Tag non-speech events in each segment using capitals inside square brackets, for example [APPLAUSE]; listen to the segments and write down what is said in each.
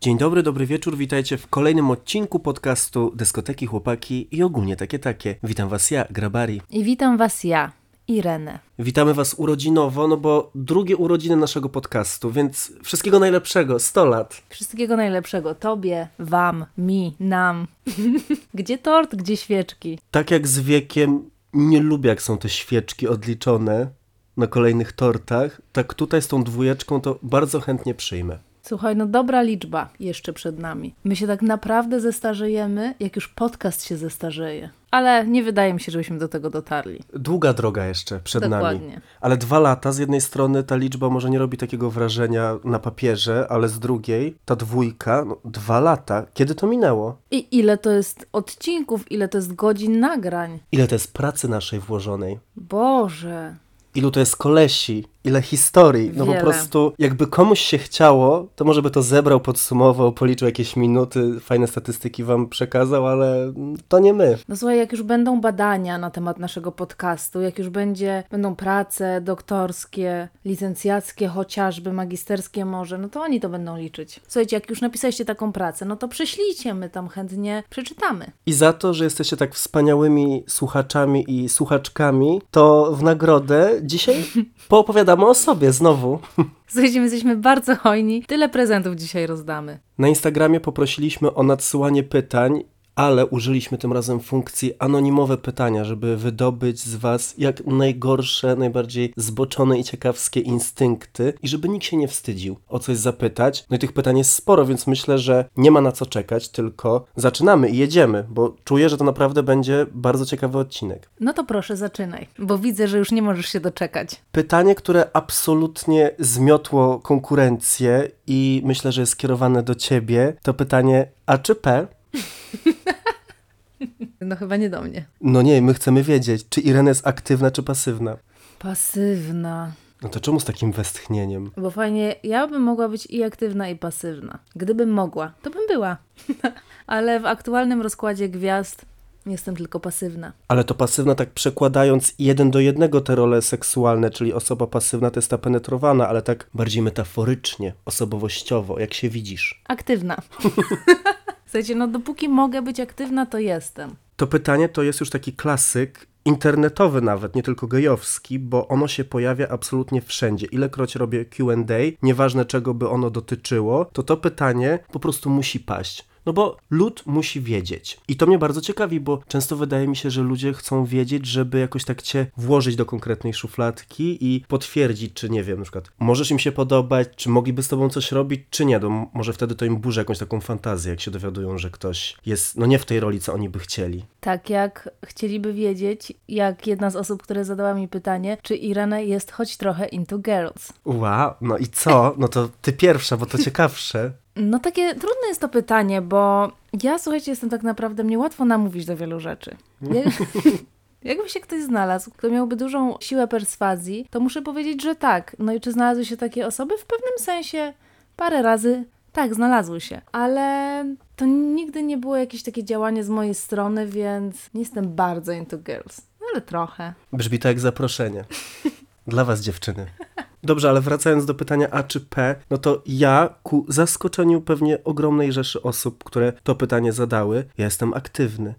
Dzień dobry, dobry wieczór, witajcie w kolejnym odcinku podcastu Dyskoteki Chłopaki i ogólnie takie takie. Witam was ja, Grabari. I witam Was ja, Irenę. Witamy was urodzinowo, no bo drugie urodziny naszego podcastu, więc wszystkiego najlepszego, 100 lat. Wszystkiego najlepszego Tobie, Wam, mi, nam. [LAUGHS] gdzie tort, gdzie świeczki? Tak jak z wiekiem nie lubię jak są te świeczki odliczone na kolejnych tortach, tak tutaj z tą dwójeczką to bardzo chętnie przyjmę. Słuchaj, no dobra liczba jeszcze przed nami. My się tak naprawdę zestarzejemy, jak już podcast się zestarzeje. Ale nie wydaje mi się, żebyśmy do tego dotarli. Długa droga jeszcze przed nami. Dokładnie. Ale dwa lata, z jednej strony ta liczba może nie robi takiego wrażenia na papierze, ale z drugiej ta dwójka, no, dwa lata, kiedy to minęło? I ile to jest odcinków, ile to jest godzin nagrań? Ile to jest pracy naszej włożonej? Boże. Ilu to jest kolesi? Ile historii? No po Wiele. prostu, jakby komuś się chciało, to może by to zebrał, podsumował, policzył jakieś minuty, fajne statystyki wam przekazał, ale to nie my. No słuchaj, jak już będą badania na temat naszego podcastu, jak już będzie, będą prace doktorskie, licencjackie chociażby, magisterskie może, no to oni to będą liczyć. Słuchajcie, jak już napisaliście taką pracę, no to przyślijcie, my tam chętnie przeczytamy. I za to, że jesteście tak wspaniałymi słuchaczami i słuchaczkami, to w nagrodę dzisiaj [LAUGHS] poopowiadamy o sobie znowu. [LAUGHS] Słuchajcie, my jesteśmy bardzo hojni, tyle prezentów dzisiaj rozdamy. Na Instagramie poprosiliśmy o nadsyłanie pytań, ale użyliśmy tym razem funkcji anonimowe pytania, żeby wydobyć z Was jak najgorsze, najbardziej zboczone i ciekawskie instynkty i żeby nikt się nie wstydził o coś zapytać. No i tych pytań jest sporo, więc myślę, że nie ma na co czekać, tylko zaczynamy i jedziemy, bo czuję, że to naprawdę będzie bardzo ciekawy odcinek. No to proszę, zaczynaj, bo widzę, że już nie możesz się doczekać. Pytanie, które absolutnie zmiotło konkurencję i myślę, że jest skierowane do Ciebie, to pytanie A czy P? [LAUGHS] No chyba nie do mnie. No nie, my chcemy wiedzieć, czy Irena jest aktywna, czy pasywna. Pasywna. No to czemu z takim westchnieniem? Bo fajnie, ja bym mogła być i aktywna, i pasywna. Gdybym mogła, to bym była. [LAUGHS] Ale w aktualnym rozkładzie gwiazd jestem tylko pasywna. Ale to pasywna, tak przekładając jeden do jednego te role seksualne, czyli osoba pasywna to jest ta penetrowana, ale tak bardziej metaforycznie, osobowościowo, jak się widzisz. Aktywna. [LAUGHS] Słuchajcie, no dopóki mogę być aktywna, to jestem. To pytanie to jest już taki klasyk, internetowy nawet, nie tylko gejowski, bo ono się pojawia absolutnie wszędzie. Ilekroć robię Q&A, nieważne czego by ono dotyczyło, to to pytanie po prostu musi paść. No bo lud musi wiedzieć. I to mnie bardzo ciekawi, bo często wydaje mi się, że ludzie chcą wiedzieć, żeby jakoś tak cię włożyć do konkretnej szufladki i potwierdzić, czy nie wiem, na przykład możesz im się podobać, czy mogliby z tobą coś robić, czy nie. M- może wtedy to im burzy jakąś taką fantazję, jak się dowiadują, że ktoś jest, no nie w tej roli, co oni by chcieli. Tak jak chcieliby wiedzieć, jak jedna z osób, które zadała mi pytanie, czy Irena jest choć trochę into girls. Wow, no i co? No to ty pierwsza, bo to ciekawsze. No takie trudne jest to pytanie, bo ja, słuchajcie, jestem tak naprawdę, mnie łatwo namówić do wielu rzeczy. Jak, [LAUGHS] jakby się ktoś znalazł, kto miałby dużą siłę perswazji, to muszę powiedzieć, że tak. No i czy znalazły się takie osoby? W pewnym sensie parę razy tak, znalazły się. Ale to nigdy nie było jakieś takie działanie z mojej strony, więc nie jestem bardzo into girls. Ale trochę. Brzmi to jak zaproszenie. [LAUGHS] Dla was, dziewczyny. Dobrze, ale wracając do pytania A czy P, no to ja ku zaskoczeniu pewnie ogromnej rzeszy osób, które to pytanie zadały, ja jestem aktywny.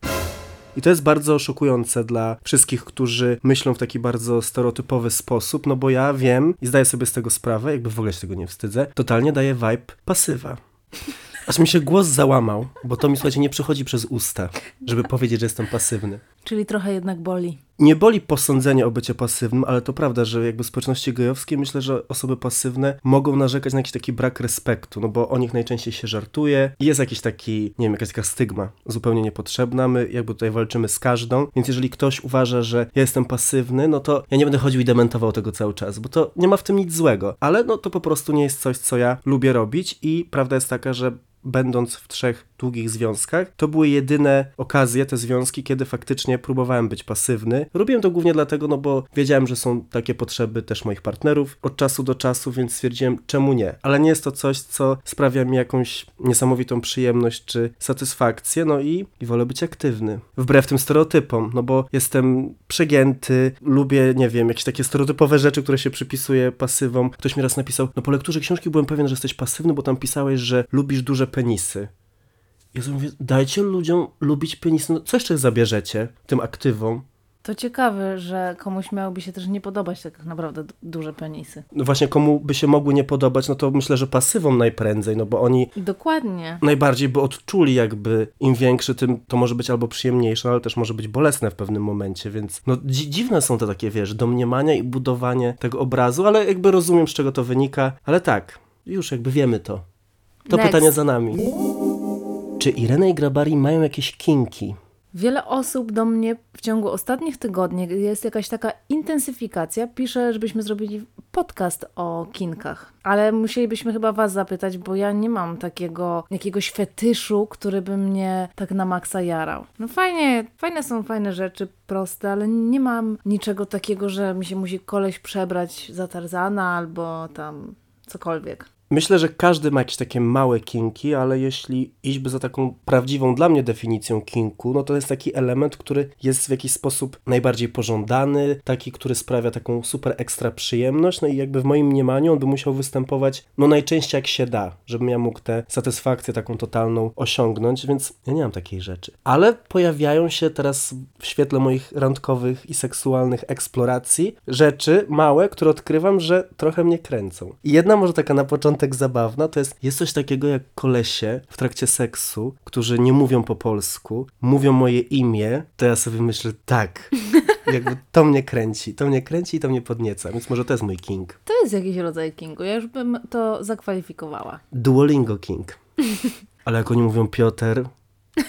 I to jest bardzo szokujące dla wszystkich, którzy myślą w taki bardzo stereotypowy sposób, no bo ja wiem i zdaję sobie z tego sprawę, jakby w ogóle się tego nie wstydzę, totalnie daje vibe pasywa. Aż mi się głos załamał, bo to mi, słuchajcie, nie przychodzi przez usta, żeby powiedzieć, że jestem pasywny. Czyli trochę jednak boli. Nie boli posądzenie o bycie pasywnym, ale to prawda, że jakby społeczności gejowskiej myślę, że osoby pasywne mogą narzekać na jakiś taki brak respektu, no bo o nich najczęściej się żartuje i jest jakiś taki, nie wiem, jakaś taka stygma zupełnie niepotrzebna, my jakby tutaj walczymy z każdą, więc jeżeli ktoś uważa, że ja jestem pasywny, no to ja nie będę chodził i dementował tego cały czas, bo to nie ma w tym nic złego, ale no to po prostu nie jest coś, co ja lubię robić i prawda jest taka, że będąc w trzech długich związkach, to były jedyne okazje, te związki, kiedy faktycznie próbowałem być pasywny. Robiłem to głównie dlatego, no bo wiedziałem, że są takie potrzeby też moich partnerów od czasu do czasu, więc stwierdziłem, czemu nie. Ale nie jest to coś, co sprawia mi jakąś niesamowitą przyjemność czy satysfakcję, no i, i wolę być aktywny. Wbrew tym stereotypom, no bo jestem przegięty, lubię, nie wiem, jakieś takie stereotypowe rzeczy, które się przypisuje pasywom. Ktoś mi raz napisał, no po lekturze książki byłem pewien, że jesteś pasywny, bo tam pisałeś, że lubisz duże penisy. Ja sobie mówię, dajcie ludziom lubić penisy, no co jeszcze zabierzecie tym aktywom? To ciekawe, że komuś miałoby się też nie podobać tak naprawdę du- duże penisy. No właśnie, komu by się mogły nie podobać, no to myślę, że pasywom najprędzej, no bo oni Dokładnie. najbardziej by odczuli jakby im większy, tym to może być albo przyjemniejsze, ale też może być bolesne w pewnym momencie, więc no dzi- dziwne są te takie, wiesz, domniemania i budowanie tego obrazu, ale jakby rozumiem, z czego to wynika, ale tak, już jakby wiemy to. To Next. pytanie za nami. Czy Irene i Grabari mają jakieś kinki? Wiele osób do mnie w ciągu ostatnich tygodni, jest jakaś taka intensyfikacja, pisze, żebyśmy zrobili podcast o kinkach. Ale musielibyśmy chyba was zapytać, bo ja nie mam takiego jakiegoś fetyszu, który by mnie tak na maksa jarał. No fajnie, fajne są fajne rzeczy, proste, ale nie mam niczego takiego, że mi się musi koleś przebrać za Tarzana albo tam cokolwiek. Myślę, że każdy ma jakieś takie małe kinki, ale jeśli iść za taką prawdziwą dla mnie definicją kinku, no to jest taki element, który jest w jakiś sposób najbardziej pożądany, taki, który sprawia taką super ekstra przyjemność, no i jakby w moim mniemaniu on by musiał występować no najczęściej jak się da, żebym ja mógł tę satysfakcję taką totalną osiągnąć, więc ja nie mam takiej rzeczy. Ale pojawiają się teraz w świetle moich randkowych i seksualnych eksploracji rzeczy małe, które odkrywam, że trochę mnie kręcą. I jedna może taka na początek zabawna, to jest, jest coś takiego jak kolesie w trakcie seksu, którzy nie mówią po polsku, mówią moje imię, to ja sobie myślę, tak, [LAUGHS] jakby to mnie kręci, to mnie kręci i to mnie podnieca, więc może to jest mój king. To jest jakiś rodzaj kingu, ja już bym to zakwalifikowała. Duolingo King. [LAUGHS] Ale jak oni mówią Piotr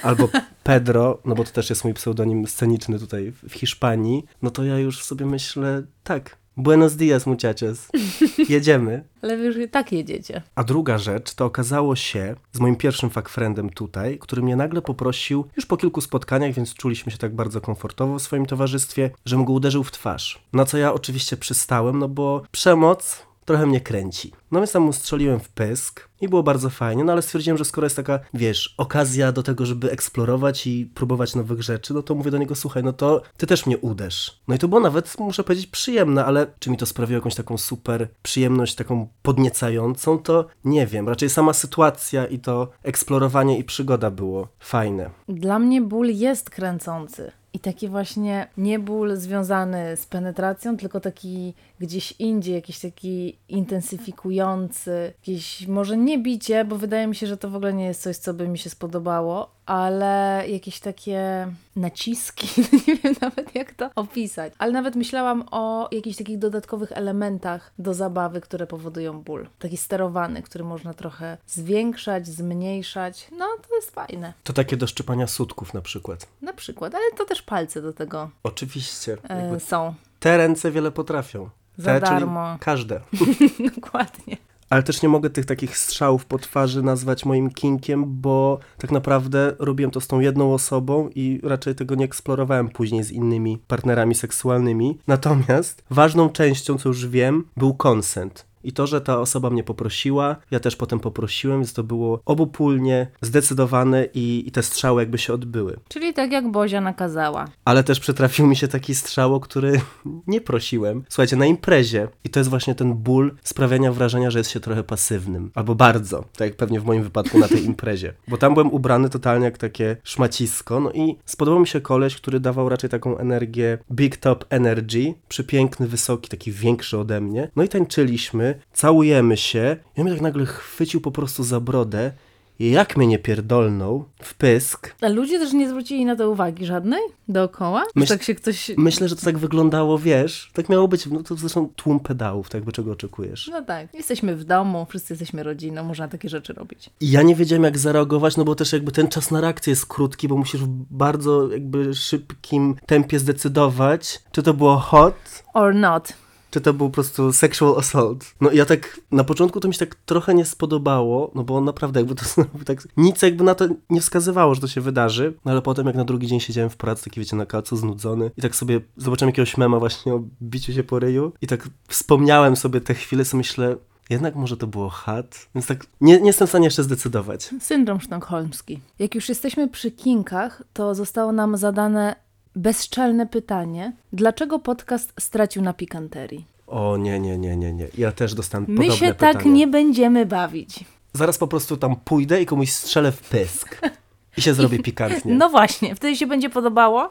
albo Pedro, no bo to też jest mój pseudonim sceniczny tutaj w Hiszpanii, no to ja już sobie myślę, tak, buenos dias muchachos, [LAUGHS] jedziemy. Ale wy już i tak jedziecie. A druga rzecz, to okazało się z moim pierwszym fakfriendem tutaj, który mnie nagle poprosił, już po kilku spotkaniach, więc czuliśmy się tak bardzo komfortowo w swoim towarzystwie, żebym go uderzył w twarz. Na co ja oczywiście przystałem, no bo przemoc trochę mnie kręci. No więc tam mu strzeliłem w pysk i było bardzo fajnie, no ale stwierdziłem, że skoro jest taka, wiesz, okazja do tego, żeby eksplorować i próbować nowych rzeczy, no to mówię do niego, słuchaj, no to ty też mnie uderz. No i to było nawet, muszę powiedzieć, przyjemne, ale czy mi to sprawiło jakąś taką super przyjemność, taką podniecającą, to nie wiem. Raczej sama sytuacja i to eksplorowanie i przygoda było fajne. Dla mnie ból jest kręcący. I taki właśnie nie ból związany z penetracją, tylko taki gdzieś indziej, jakiś taki intensyfikujący, jakieś może nie bicie, bo wydaje mi się, że to w ogóle nie jest coś, co by mi się spodobało, ale jakieś takie naciski, [LAUGHS] nie wiem nawet jak to opisać. Ale nawet myślałam o jakichś takich dodatkowych elementach do zabawy, które powodują ból. Taki sterowany, który można trochę zwiększać, zmniejszać. No, to jest fajne. To takie do szczypania sutków na przykład. Na przykład, ale to też palce do tego Oczywiście. e, Jakby są. te ręce wiele potrafią. Za Te, czyli darmo. każde. [LAUGHS] Dokładnie. Ale też nie mogę tych takich strzałów po twarzy nazwać moim kinkiem, bo tak naprawdę robiłem to z tą jedną osobą i raczej tego nie eksplorowałem później z innymi partnerami seksualnymi. Natomiast ważną częścią, co już wiem, był konsent. I to, że ta osoba mnie poprosiła, ja też potem poprosiłem, więc to było obopólnie, zdecydowane i, i te strzały jakby się odbyły. Czyli tak jak Bozia nakazała. Ale też przytrafił mi się taki strzał, o który [LAUGHS] nie prosiłem. Słuchajcie, na imprezie. I to jest właśnie ten ból sprawiania wrażenia, że jest się trochę pasywnym. Albo bardzo. Tak jak pewnie w moim wypadku na tej imprezie. Bo tam byłem ubrany totalnie jak takie szmacisko. No i spodobał mi się koleś, który dawał raczej taką energię big top energy. Przepiękny, wysoki, taki większy ode mnie. No i tańczyliśmy, całujemy się. I on mnie tak nagle chwycił po prostu za brodę. I jak mnie nie pierdolnął w pysk, A ludzie też nie zwrócili na to uwagi żadnej dookoła? Myśl- tak się ktoś... Myślę, że to tak wyglądało, wiesz, tak miało być, no to zresztą tłum pedałów, tak jakby czego oczekujesz. No tak, jesteśmy w domu, wszyscy jesteśmy rodziną, można takie rzeczy robić. I ja nie wiedziałem jak zareagować, no bo też jakby ten czas na reakcję jest krótki, bo musisz w bardzo jakby szybkim tempie zdecydować, czy to było hot, Or not. Czy to był po prostu sexual assault. No i ja tak, na początku to mi się tak trochę nie spodobało, no bo naprawdę jakby to [LAUGHS] tak, nic jakby na to nie wskazywało, że to się wydarzy, no ale potem jak na drugi dzień siedziałem w pracy, taki wiecie, na kacu, znudzony i tak sobie zobaczyłem jakiegoś mema właśnie o biciu się po ryju i tak wspomniałem sobie te chwile, co myślę, jednak może to było chat, więc tak nie, nie jestem w stanie jeszcze zdecydować. Syndrom sztokholmski. Jak już jesteśmy przy kinkach, to zostało nam zadane bezczelne pytanie. Dlaczego podcast stracił na pikanterii? O nie, nie, nie, nie, nie. Ja też dostałem My podobne się pytanie. tak nie będziemy bawić. Zaraz po prostu tam pójdę i komuś strzelę w pysk. I się zrobię [LAUGHS] pikantnie. No właśnie, wtedy się będzie podobało.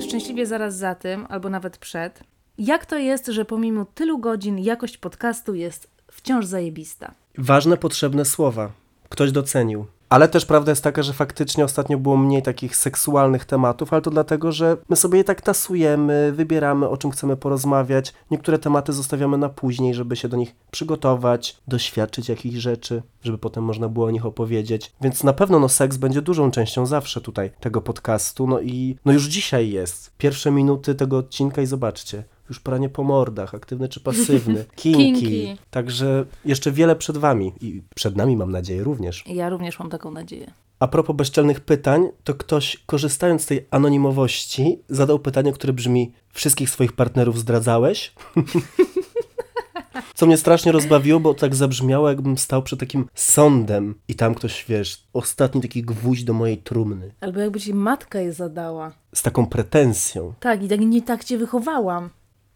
Szczęśliwie zaraz za tym, albo nawet przed. Jak to jest, że pomimo tylu godzin jakość podcastu jest wciąż zajebista? Ważne, potrzebne słowa. Ktoś docenił. Ale też prawda jest taka, że faktycznie ostatnio było mniej takich seksualnych tematów, ale to dlatego, że my sobie je tak tasujemy, wybieramy o czym chcemy porozmawiać. Niektóre tematy zostawiamy na później, żeby się do nich przygotować, doświadczyć jakichś rzeczy, żeby potem można było o nich opowiedzieć. Więc na pewno no seks będzie dużą częścią zawsze tutaj tego podcastu. No i no już dzisiaj jest. Pierwsze minuty tego odcinka i zobaczcie. Już pranie po mordach, aktywny czy pasywny, [LAUGHS] kinki. Kinki. Także jeszcze wiele przed wami i przed nami mam nadzieję również. Ja również mam taką nadzieję. A propos bezczelnych pytań, to ktoś korzystając z tej anonimowości zadał pytanie, które brzmi wszystkich swoich partnerów zdradzałeś? [LAUGHS] Co mnie strasznie rozbawiło, bo tak zabrzmiało, jakbym stał przed takim sądem i tam ktoś, wiesz, ostatni taki gwóźdź do mojej trumny. Albo jakby ci matka je zadała. Z taką pretensją. Tak, i tak nie tak cię wychowałam.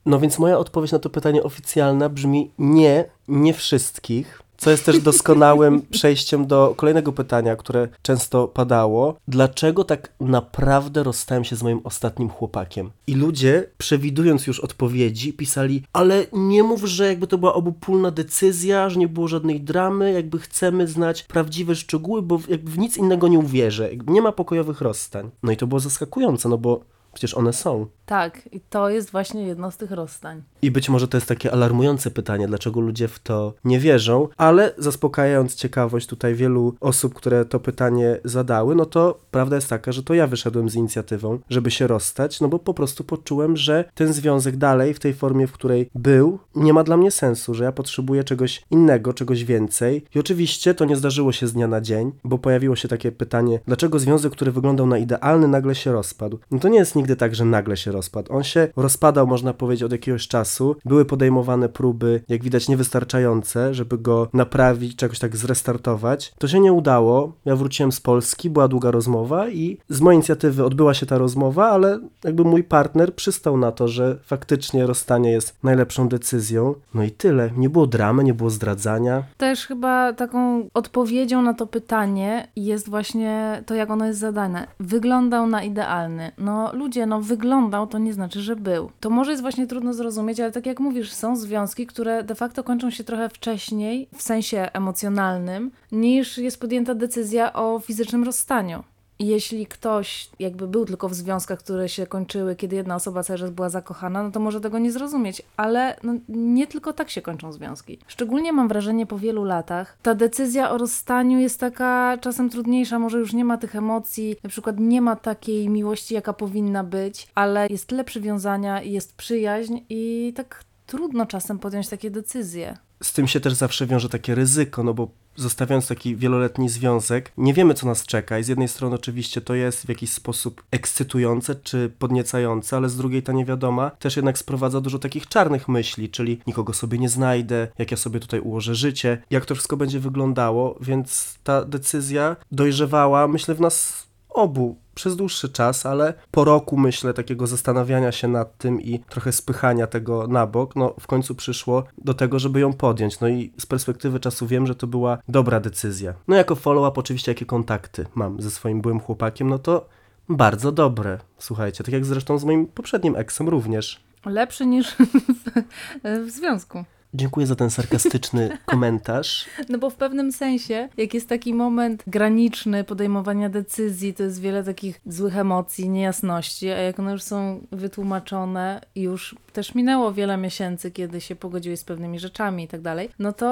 No więc moja odpowiedź na to pytanie oficjalna brzmi nie, nie wszystkich. Co jest też doskonałym [LAUGHS] przejściem do kolejnego pytania, które często padało. Dlaczego tak naprawdę rozstałem się z moim ostatnim chłopakiem? I ludzie, przewidując już odpowiedzi, pisali, ale nie mów, że jakby to była obopólna decyzja, że nie było żadnej dramy, jakby chcemy znać prawdziwe szczegóły, bo jakby w nic innego nie uwierzę. Nie ma pokojowych rozstań. No i to było zaskakujące, no bo przecież one są. Tak, i to jest właśnie jedno z tych rozstań. I być może to jest takie alarmujące pytanie, dlaczego ludzie w to nie wierzą, ale zaspokajając ciekawość tutaj wielu osób, które to pytanie zadały, no to prawda jest taka, że to ja wyszedłem z inicjatywą, żeby się rozstać, no bo po prostu poczułem, że ten związek dalej w tej formie, w której był, nie ma dla mnie sensu, że ja potrzebuję czegoś innego, czegoś więcej. I oczywiście to nie zdarzyło się z dnia na dzień, bo pojawiło się takie pytanie, dlaczego związek, który wyglądał na idealny, nagle się rozpadł. No to nie jest nigdy tak, że nagle się rozpadł. On się rozpadał, można powiedzieć, od jakiegoś czasu. Były podejmowane próby, jak widać, niewystarczające, żeby go naprawić, czegoś tak zrestartować. To się nie udało. Ja wróciłem z Polski, była długa rozmowa i z mojej inicjatywy odbyła się ta rozmowa, ale jakby mój partner przystał na to, że faktycznie rozstanie jest najlepszą decyzją. No i tyle. Nie było dramy, nie było zdradzania. Też chyba taką odpowiedzią na to pytanie jest właśnie to, jak ono jest zadane. Wyglądał na idealny. No ludzie, no wyglądał to nie znaczy, że był. To może jest właśnie trudno zrozumieć, ale tak jak mówisz, są związki, które de facto kończą się trochę wcześniej, w sensie emocjonalnym, niż jest podjęta decyzja o fizycznym rozstaniu. Jeśli ktoś jakby był tylko w związkach, które się kończyły, kiedy jedna osoba cały czas była zakochana, no to może tego nie zrozumieć, ale no, nie tylko tak się kończą związki. Szczególnie mam wrażenie po wielu latach, ta decyzja o rozstaniu jest taka czasem trudniejsza, może już nie ma tych emocji, na przykład nie ma takiej miłości, jaka powinna być, ale jest tyle przywiązania jest przyjaźń i tak trudno czasem podjąć takie decyzje. Z tym się też zawsze wiąże takie ryzyko, no bo zostawiając taki wieloletni związek, nie wiemy, co nas czeka. I z jednej strony oczywiście to jest w jakiś sposób ekscytujące czy podniecające, ale z drugiej ta niewiadoma też jednak sprowadza dużo takich czarnych myśli, czyli nikogo sobie nie znajdę, jak ja sobie tutaj ułożę życie, jak to wszystko będzie wyglądało, więc ta decyzja dojrzewała, myślę, w nas obu przez dłuższy czas, ale po roku, myślę, takiego zastanawiania się nad tym i trochę spychania tego na bok, no w końcu przyszło do tego, żeby ją podjąć. No i z perspektywy czasu wiem, że to była dobra decyzja. No jako follow-up oczywiście jakie kontakty mam ze swoim byłym chłopakiem, no to bardzo dobre. Słuchajcie, tak jak zresztą z moim poprzednim eksem również. Lepszy niż [LAUGHS] w, w związku. Dziękuję za ten sarkastyczny [LAUGHS] komentarz. No bo w pewnym sensie, jak jest taki moment graniczny podejmowania decyzji, to jest wiele takich złych emocji, niejasności, a jak one już są wytłumaczone już też minęło wiele miesięcy, kiedy się pogodziłeś z pewnymi rzeczami i tak dalej, no to,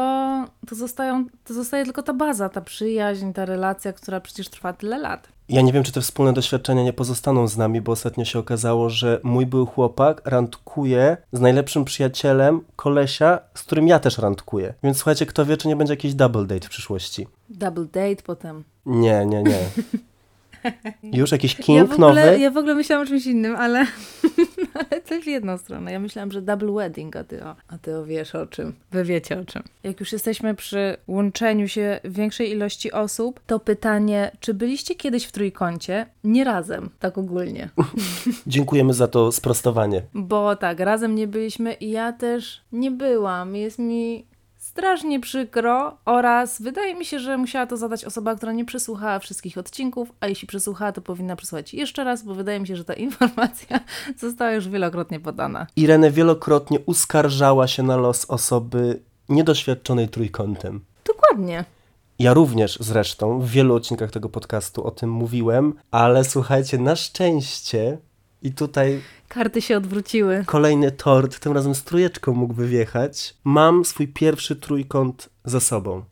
to, zostają, to zostaje tylko ta baza, ta przyjaźń, ta relacja, która przecież trwa tyle lat. Ja nie wiem, czy te wspólne doświadczenia nie pozostaną z nami, bo ostatnio się okazało, że mój był chłopak randkuje z najlepszym przyjacielem kolesia, z którym ja też randkuję. Więc słuchajcie, kto wie, czy nie będzie jakiś double date w przyszłości. Double date potem. Nie, nie, nie. [LAUGHS] [LAUGHS] Już jakiś Ja king ogóle, nowy? ja w ogóle myślałam o czymś innym, ale, [LAUGHS] ale to w jedną stronę. Ja myślałam, że double wedding, a ty, o, a ty o wiesz o czym. Wy wiecie o czym. Jak już jesteśmy przy łączeniu się większej ilości osób, to pytanie, czy byliście kiedyś w trójkącie? Nie razem, tak ogólnie. [LAUGHS] Dziękujemy za to sprostowanie. Bo tak, razem nie byliśmy i ja też nie byłam. Jest mi strasznie przykro oraz wydaje mi się, że musiała to zadać osoba, która nie przesłuchała wszystkich odcinków, a jeśli przesłuchała, to powinna przesłuchać jeszcze raz, bo wydaje mi się, że ta [LAUGHS] informacja została już wielokrotnie podana. Irene wielokrotnie uskarżała się na los osoby niedoświadczonej trójkątem. Dokładnie. Ja również zresztą w wielu odcinkach tego podcastu o tym mówiłem, ale słuchajcie, na szczęście i tutaj Karty się odwróciły. kolejny tort, tym razem z trójeczką mógłby wjechać. Mam swój pierwszy trójkąt za sobą.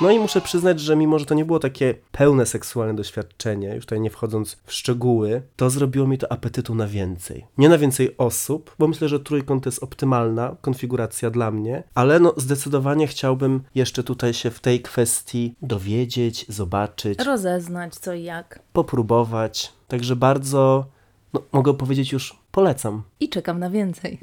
No i muszę przyznać, że mimo, że to nie było takie pełne seksualne doświadczenie, już tutaj nie wchodząc w szczegóły, to zrobiło mi to apetytu na więcej. Nie na więcej osób, bo myślę, że trójkąt to jest optymalna konfiguracja dla mnie, ale no zdecydowanie chciałbym jeszcze tutaj się w tej kwestii dowiedzieć, zobaczyć, Rozeznać co i jak. popróbować. Także bardzo, no, mogę powiedzieć już, polecam. I czekam na więcej.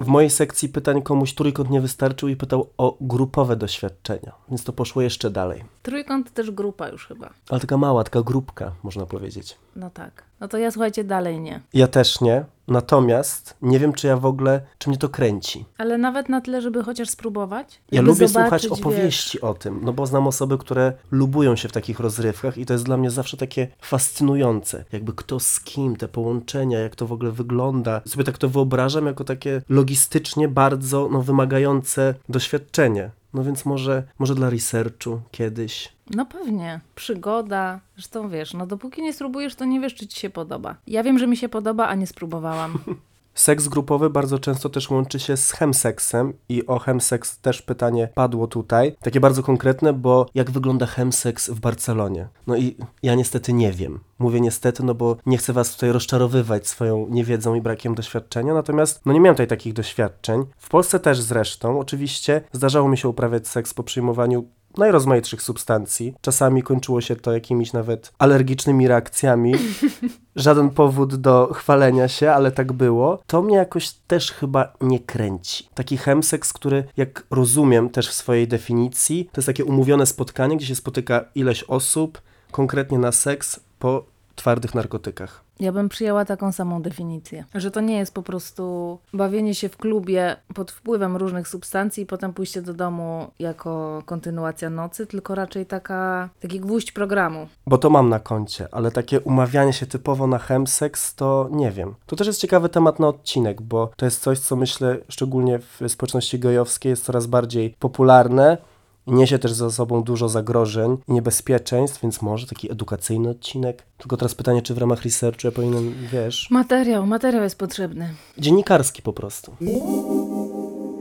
W mojej sekcji pytań komuś trójkąt nie wystarczył i pytał o grupowe doświadczenia, więc to poszło jeszcze dalej. Trójkąt to też grupa już chyba. Ale taka mała, taka grupka, można powiedzieć. No tak. No to ja słuchajcie, dalej nie. Ja też nie, natomiast nie wiem, czy ja w ogóle, czy mnie to kręci. Ale nawet na tyle, żeby chociaż spróbować. Ja lubię słuchać opowieści o tym, no bo znam osoby, które lubują się w takich rozrywkach i to jest dla mnie zawsze takie fascynujące. Jakby kto z kim, te połączenia, jak to w ogóle wygląda. Sobie tak to wyobrażam jako takie logistycznie bardzo no, wymagające doświadczenie. No więc może, może dla researchu kiedyś. No pewnie. Przygoda. Zresztą wiesz, no dopóki nie spróbujesz, to nie wiesz, czy ci się podoba. Ja wiem, że mi się podoba, a nie spróbowałam. [LAUGHS] Seks grupowy bardzo często też łączy się z chemseksem i o chemseks też pytanie padło tutaj. Takie bardzo konkretne, bo jak wygląda chemseks w Barcelonie? No i ja niestety nie wiem. Mówię niestety, no bo nie chcę was tutaj rozczarowywać swoją niewiedzą i brakiem doświadczenia, natomiast no nie miałem tutaj takich doświadczeń. W Polsce też zresztą, oczywiście zdarzało mi się uprawiać seks po przyjmowaniu najrozmaitszych substancji. Czasami kończyło się to jakimiś nawet alergicznymi reakcjami. [LAUGHS] Żaden powód do chwalenia się, ale tak było. To mnie jakoś też chyba nie kręci. Taki chemseks, który jak rozumiem też w swojej definicji, to jest takie umówione spotkanie, gdzie się spotyka ileś osób, konkretnie na seks po twardych narkotykach. Ja bym przyjęła taką samą definicję. Że to nie jest po prostu bawienie się w klubie pod wpływem różnych substancji i potem pójście do domu jako kontynuacja nocy, tylko raczej taka, taki gwóźdź programu. Bo to mam na koncie, ale takie umawianie się typowo na chemseks, to nie wiem. To też jest ciekawy temat na odcinek, bo to jest coś, co myślę, szczególnie w społeczności gejowskiej jest coraz bardziej popularne. Niesie też za sobą dużo zagrożeń i niebezpieczeństw, więc może taki edukacyjny odcinek. Tylko teraz pytanie, czy w ramach researchu ja powinienem, wiesz, Materiał, materiał jest potrzebny. dziennikarski po prostu.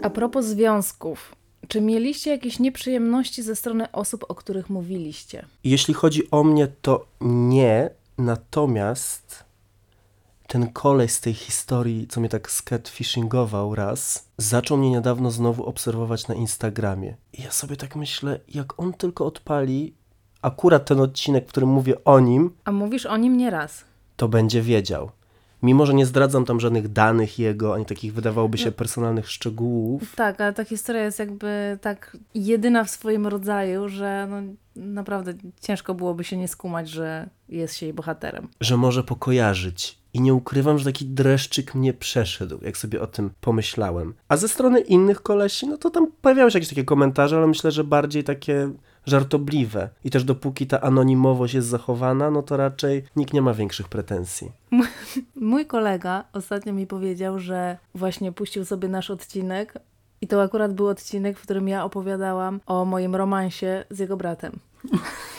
A propos związków. Czy mieliście jakieś nieprzyjemności ze strony osób, o których mówiliście? Jeśli chodzi o mnie, to nie, natomiast ten koleś z tej historii, co mnie tak skatfishingował raz, zaczął mnie niedawno znowu obserwować na Instagramie. I ja sobie tak myślę, jak on tylko odpali akurat ten odcinek, w którym mówię o nim, A mówisz o nim nie raz. to będzie wiedział. Mimo, że nie zdradzam tam żadnych danych jego, ani takich wydawałoby się personalnych szczegółów. Tak, ale ta historia jest jakby tak jedyna w swoim rodzaju, że no, naprawdę ciężko byłoby się nie skumać, że jest się jej bohaterem. że może pokojarzyć. I nie ukrywam, że taki dreszczyk mnie przeszedł, jak sobie o tym pomyślałem. A ze strony innych kolesi, no to tam pojawiały się jakieś takie komentarze, ale myślę, że bardziej takie żartobliwe. I też dopóki ta anonimowość jest zachowana, no to raczej nikt nie ma większych pretensji. Mój [LAUGHS] kolega ostatnio mi powiedział, że właśnie puścił sobie nasz odcinek i to akurat był odcinek, w którym ja opowiadałam o moim romansie z jego bratem. [LAUGHS]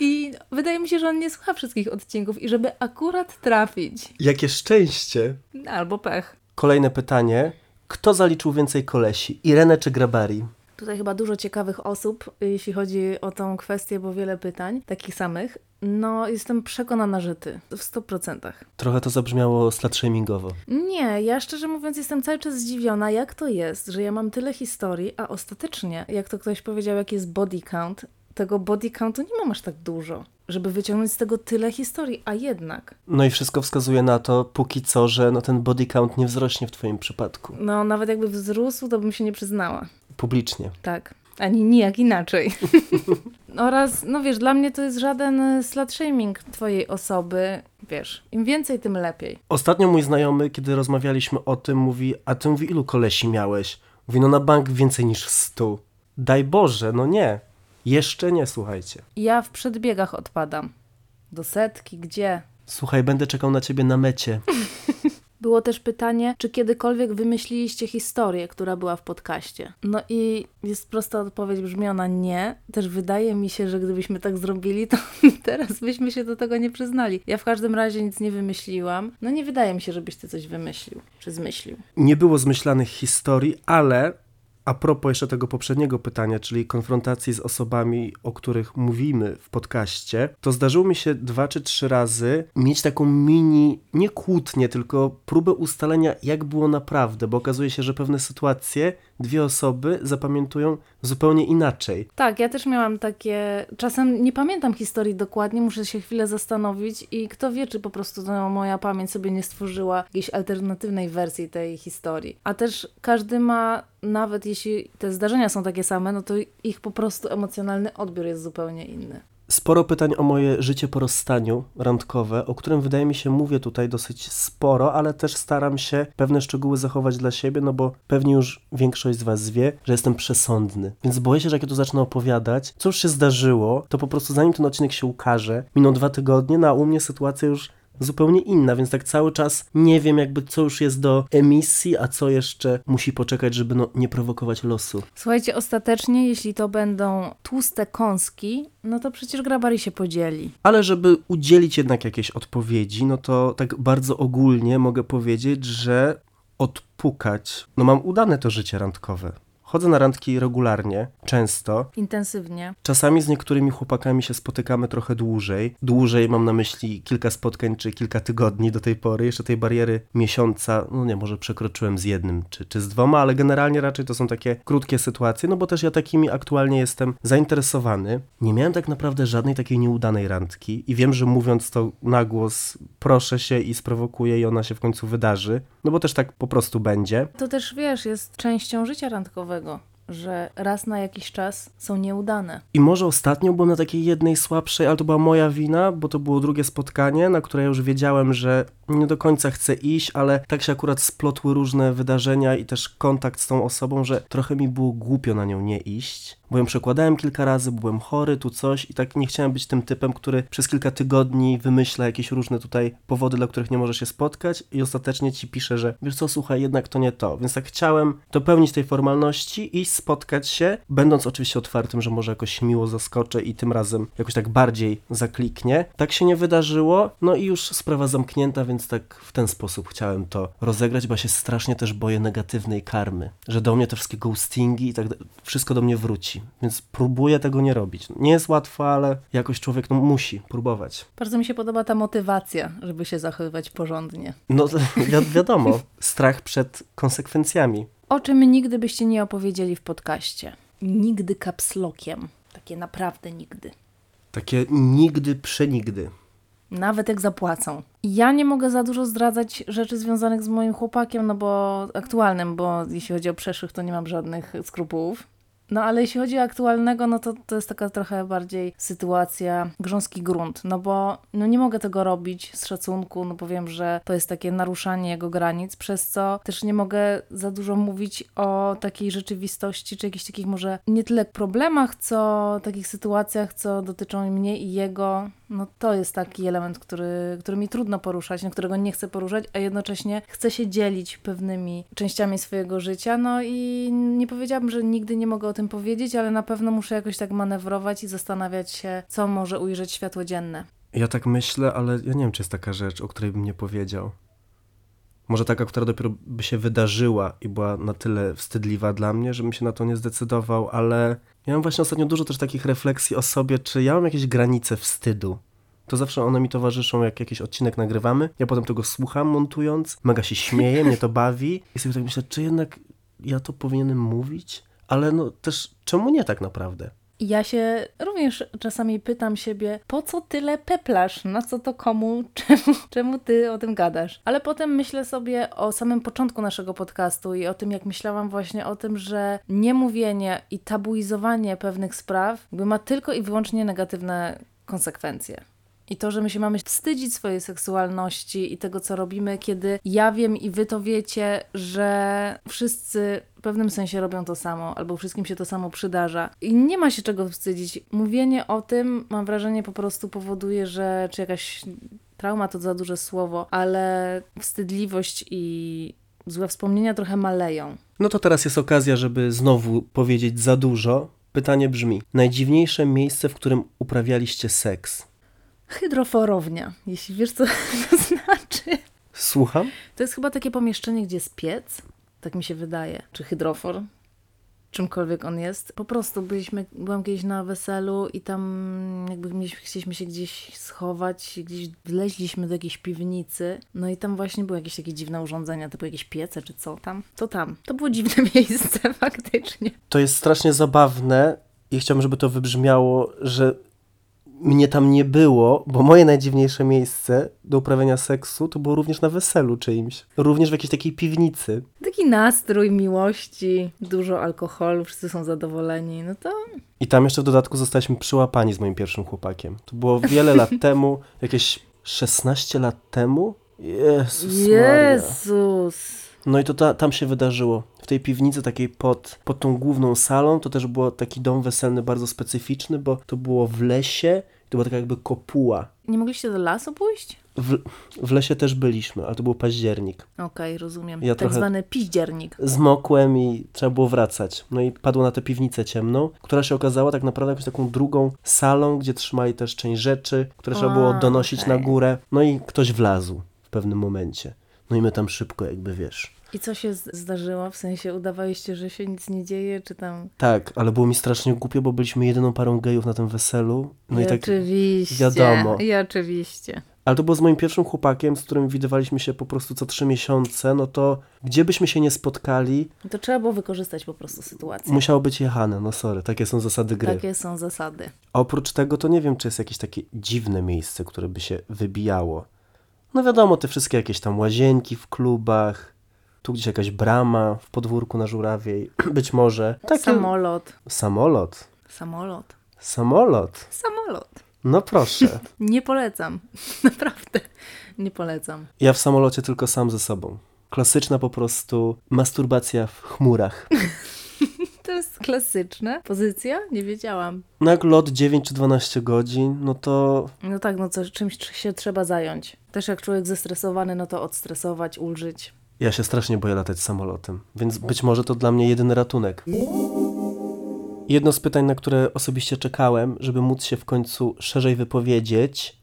I wydaje mi się, że on nie słucha wszystkich odcinków i żeby akurat trafić. Jakie szczęście. Albo pech. Kolejne pytanie. Kto zaliczył więcej kolesi? Irene czy Grabari? Tutaj chyba dużo ciekawych osób, jeśli chodzi o tą kwestię, bo wiele pytań, takich samych. No, jestem przekonana, że ty. W 100%. Trochę to zabrzmiało slut-shamingowo. Nie, ja szczerze mówiąc jestem cały czas zdziwiona, jak to jest, że ja mam tyle historii, a ostatecznie, jak to ktoś powiedział, jaki jest body count, tego body countu nie mam aż tak dużo, żeby wyciągnąć z tego tyle historii, a jednak. No i wszystko wskazuje na to, póki co, że no ten body count nie wzrośnie w twoim przypadku. No, nawet jakby wzrósł, to bym się nie przyznała. Publicznie. Tak. Ani nijak inaczej. [LAUGHS] Oraz, no wiesz, dla mnie to jest żaden slut shaming twojej osoby. Wiesz, im więcej, tym lepiej. Ostatnio mój znajomy, kiedy rozmawialiśmy o tym, mówi, a ty mówi, ilu kolesi miałeś? Mówi, no na bank więcej niż stu. Daj Boże, no nie. Jeszcze nie, słuchajcie. Ja w przedbiegach odpadam. Do setki, gdzie? Słuchaj, będę czekał na ciebie na mecie. [LAUGHS] Było też pytanie, czy kiedykolwiek wymyśliliście historię, która była w podcaście. No i jest prosta odpowiedź brzmiona nie. Też wydaje mi się, że gdybyśmy tak zrobili, to [LAUGHS] teraz byśmy się do tego nie przyznali. Ja w każdym razie nic nie wymyśliłam. No nie wydaje mi się, żebyś ty coś wymyślił, czy zmyślił. Nie było zmyślanych historii, ale a propos jeszcze tego poprzedniego pytania, czyli konfrontacji z osobami, o których mówimy w podcaście, to zdarzyło mi się dwa czy trzy razy mieć taką mini, nie kłótnię, tylko próbę ustalenia, jak było naprawdę, bo okazuje się, że pewne sytuacje dwie osoby zapamiętują zupełnie inaczej. Tak, ja też miałam takie. Czasem nie pamiętam historii dokładnie, muszę się chwilę zastanowić i kto wie, czy po prostu no, moja pamięć sobie nie stworzyła jakiejś alternatywnej wersji tej historii. A też każdy ma, nawet jeśli te zdarzenia są takie same, no to ich po prostu emocjonalny odbiór jest zupełnie inny. Sporo pytań o moje życie po rozstaniu randkowe, o którym wydaje mi się mówię tutaj dosyć sporo, ale też staram się pewne szczegóły zachować dla siebie, no bo pewnie już większość z Was wie, że jestem przesądny. Więc boję się, że jak ja tu zacznę opowiadać, co już się zdarzyło, to po prostu zanim ten odcinek się ukaże, miną dwa tygodnie, no a u mnie sytuacja już zupełnie inna, więc tak cały czas nie wiem jakby co już jest do emisji, a co jeszcze musi poczekać, żeby no, nie prowokować losu. Słuchajcie, ostatecznie, jeśli to będą tłuste kąski, no to przecież Grabari się podzieli. Ale żeby udzielić jednak jakiejś odpowiedzi, no to tak bardzo ogólnie mogę powiedzieć, że odpukać, no mam udane to życie randkowe. Chodzę na randki regularnie, często. Intensywnie. Czasami z niektórymi chłopakami się spotykamy trochę dłużej. Dłużej mam na myśli kilka spotkań czy kilka tygodni do tej pory. Jeszcze tej bariery miesiąca, no nie, może przekroczyłem z jednym czy, czy z dwoma, ale generalnie raczej to są takie krótkie sytuacje, no bo też ja takimi aktualnie jestem zainteresowany. Nie miałem tak naprawdę żadnej takiej nieudanej randki i wiem, że mówiąc to na głos, proszę się i sprowokuję i ona się w końcu wydarzy, no bo też tak po prostu będzie. To też wiesz, jest częścią życia randkowego że raz na jakiś czas są nieudane. I może ostatnio byłem na takiej jednej słabszej, ale to była moja wina, bo to było drugie spotkanie, na które już wiedziałem, że nie do końca chcę iść, ale tak się akurat splotły różne wydarzenia i też kontakt z tą osobą, że trochę mi było głupio na nią nie iść. Bo ją przekładałem kilka razy, byłem chory, tu coś i tak nie chciałem być tym typem, który przez kilka tygodni wymyśla jakieś różne tutaj powody, dla których nie może się spotkać i ostatecznie ci pisze, że wiesz co, słuchaj, jednak to nie to. Więc tak chciałem dopełnić tej formalności i spotkać się, będąc oczywiście otwartym, że może jakoś miło zaskoczę i tym razem jakoś tak bardziej zakliknie. Tak się nie wydarzyło, no i już sprawa zamknięta, więc tak w ten sposób chciałem to rozegrać, bo ja się strasznie też boję negatywnej karmy, że do mnie te wszystkie ghostingi i tak wszystko do mnie wróci, więc próbuję tego nie robić. Nie jest łatwo, ale jakoś człowiek no, musi próbować. Bardzo mi się podoba ta motywacja, żeby się zachowywać porządnie. No [LAUGHS] wi wiadomo, strach przed konsekwencjami. O czym nigdy byście nie opowiedzieli w podcaście? Nigdy kapslokiem. Takie naprawdę nigdy. Takie nigdy, przenigdy. Nawet jak zapłacą. Ja nie mogę za dużo zdradzać rzeczy związanych z moim chłopakiem, no bo aktualnym, bo jeśli chodzi o przeszłych, to nie mam żadnych skrupułów. No ale jeśli chodzi o aktualnego, no to to jest taka trochę bardziej sytuacja grząski grunt, no bo no nie mogę tego robić z szacunku, no bo wiem, że to jest takie naruszanie jego granic, przez co też nie mogę za dużo mówić o takiej rzeczywistości, czy jakichś takich może nie tyle problemach, co takich sytuacjach, co dotyczą mnie i jego. No to jest taki element, który, który mi trudno poruszać, no, którego nie chcę poruszać, a jednocześnie chcę się dzielić pewnymi częściami swojego życia, no i nie powiedziałabym, że nigdy nie mogę o tym tym powiedzieć, ale na pewno muszę jakoś tak manewrować i zastanawiać się, co może ujrzeć światło dzienne. Ja tak myślę, ale ja nie wiem, czy jest taka rzecz, o której bym nie powiedział. Może taka, która dopiero by się wydarzyła i była na tyle wstydliwa dla mnie, żebym się na to nie zdecydował, ale mam właśnie ostatnio dużo też takich refleksji o sobie, czy ja mam jakieś granice wstydu. To zawsze one mi towarzyszą, jak jakiś odcinek nagrywamy. Ja potem tego słucham, montując, mega się śmieję, mnie to bawi. [LAUGHS] I sobie tak myślę, czy jednak ja to powinienem mówić? Ale no też, czemu nie tak naprawdę? Ja się również czasami pytam siebie, po co tyle peplasz, na co to komu, [LAUGHS] czemu, czemu ty o tym gadasz? Ale potem myślę sobie o samym początku naszego podcastu i o tym, jak myślałam właśnie o tym, że niemówienie i tabuizowanie pewnych spraw ma tylko i wyłącznie negatywne konsekwencje. I to, że my się mamy wstydzić swojej seksualności i tego, co robimy, kiedy ja wiem i wy to wiecie, że wszyscy w pewnym sensie robią to samo, albo wszystkim się to samo przydarza. I nie ma się czego wstydzić. Mówienie o tym, mam wrażenie, po prostu powoduje, że czy jakaś trauma to za duże słowo, ale wstydliwość i złe wspomnienia trochę maleją. No to teraz jest okazja, żeby znowu powiedzieć za dużo. Pytanie brzmi: najdziwniejsze miejsce, w którym uprawialiście seks? Hydroforownia, jeśli wiesz, co [LAUGHS] to znaczy. Słucham? To jest chyba takie pomieszczenie, gdzie jest piec, tak mi się wydaje, czy hydrofor, czymkolwiek on jest. Po prostu byliśmy, byłam kiedyś na weselu i tam jakby mieliśmy, chcieliśmy się gdzieś schować, gdzieś wleźliśmy do jakiejś piwnicy, no i tam właśnie były jakieś takie dziwne urządzenia, typu jakieś piece czy co tam. To tam. To było dziwne [LAUGHS] miejsce faktycznie. To jest strasznie zabawne i chciałbym, żeby to wybrzmiało, że mnie tam nie było, bo moje najdziwniejsze miejsce do uprawiania seksu to było również na weselu czyimś. Również w jakiejś takiej piwnicy. Taki nastrój miłości, dużo alkoholu, wszyscy są zadowoleni, no to I tam jeszcze w dodatku zostaliśmy przyłapani z moim pierwszym chłopakiem. To było wiele lat [LAUGHS] temu, jakieś 16 lat temu. Jezus Maria. Jezus! No i to ta, tam się wydarzyło. W tej piwnicy takiej pod, pod tą główną salą, to też był taki dom weselny bardzo specyficzny, bo to było w lesie, to była taka jakby kopuła. Nie mogliście do lasu pójść? W, w lesie też byliśmy, ale to był październik. Okej, rozumiem. Ja tak zwany piździernik. Zmokłem i trzeba było wracać. No i padło na tę piwnicę ciemną, która się okazała tak naprawdę jakąś taką drugą salą, gdzie trzymali też część rzeczy, które trzeba było donosić na okej. górę. No i ktoś wlazł w pewnym momencie. No i my tam szybko jakby, wiesz... I co się zdarzyło? W sensie udawaliście, że się nic nie dzieje, czy tam... Tak, ale było mi strasznie głupio, bo byliśmy jedyną parą gejów na tym weselu. No i, I tak, oczywiście. wiadomo. I oczywiście. ale to było z moim pierwszym chłopakiem, z którym widywaliśmy się po prostu co trzy miesiące, no to gdzie byśmy się nie spotkali, To trzeba było wykorzystać po prostu sytuację. musiało być jechane, no sorry, takie są zasady gry. Takie są zasady. A oprócz tego to nie wiem, czy jest jakieś takie dziwne miejsce, które by się wybijało. No wiadomo, te wszystkie jakieś tam łazienki w klubach, tu gdzieś jakaś brama w podwórku na Żurawiej, [CLEARS THROAT] być może. Takie... Samolot. Samolot. Samolot. Samolot. Samolot. No proszę. [LAUGHS] Nie polecam. [LAUGHS] Naprawdę. Nie polecam. Ja w samolocie tylko sam ze sobą. Klasyczna po prostu masturbacja w chmurach. [LAUGHS] To jest klasyczna pozycja? Nie wiedziałam. Jak lot 9 czy 12 godzin, no to No tak, no co, czymś się trzeba zająć. Też jak człowiek zestresowany, no to odstresować, ulżyć. ja się strasznie boję latać samolotem, więc być może to dla mnie jedyny ratunek. Jedno z pytań, na które osobiście czekałem, żeby móc się w końcu szerzej wypowiedzieć.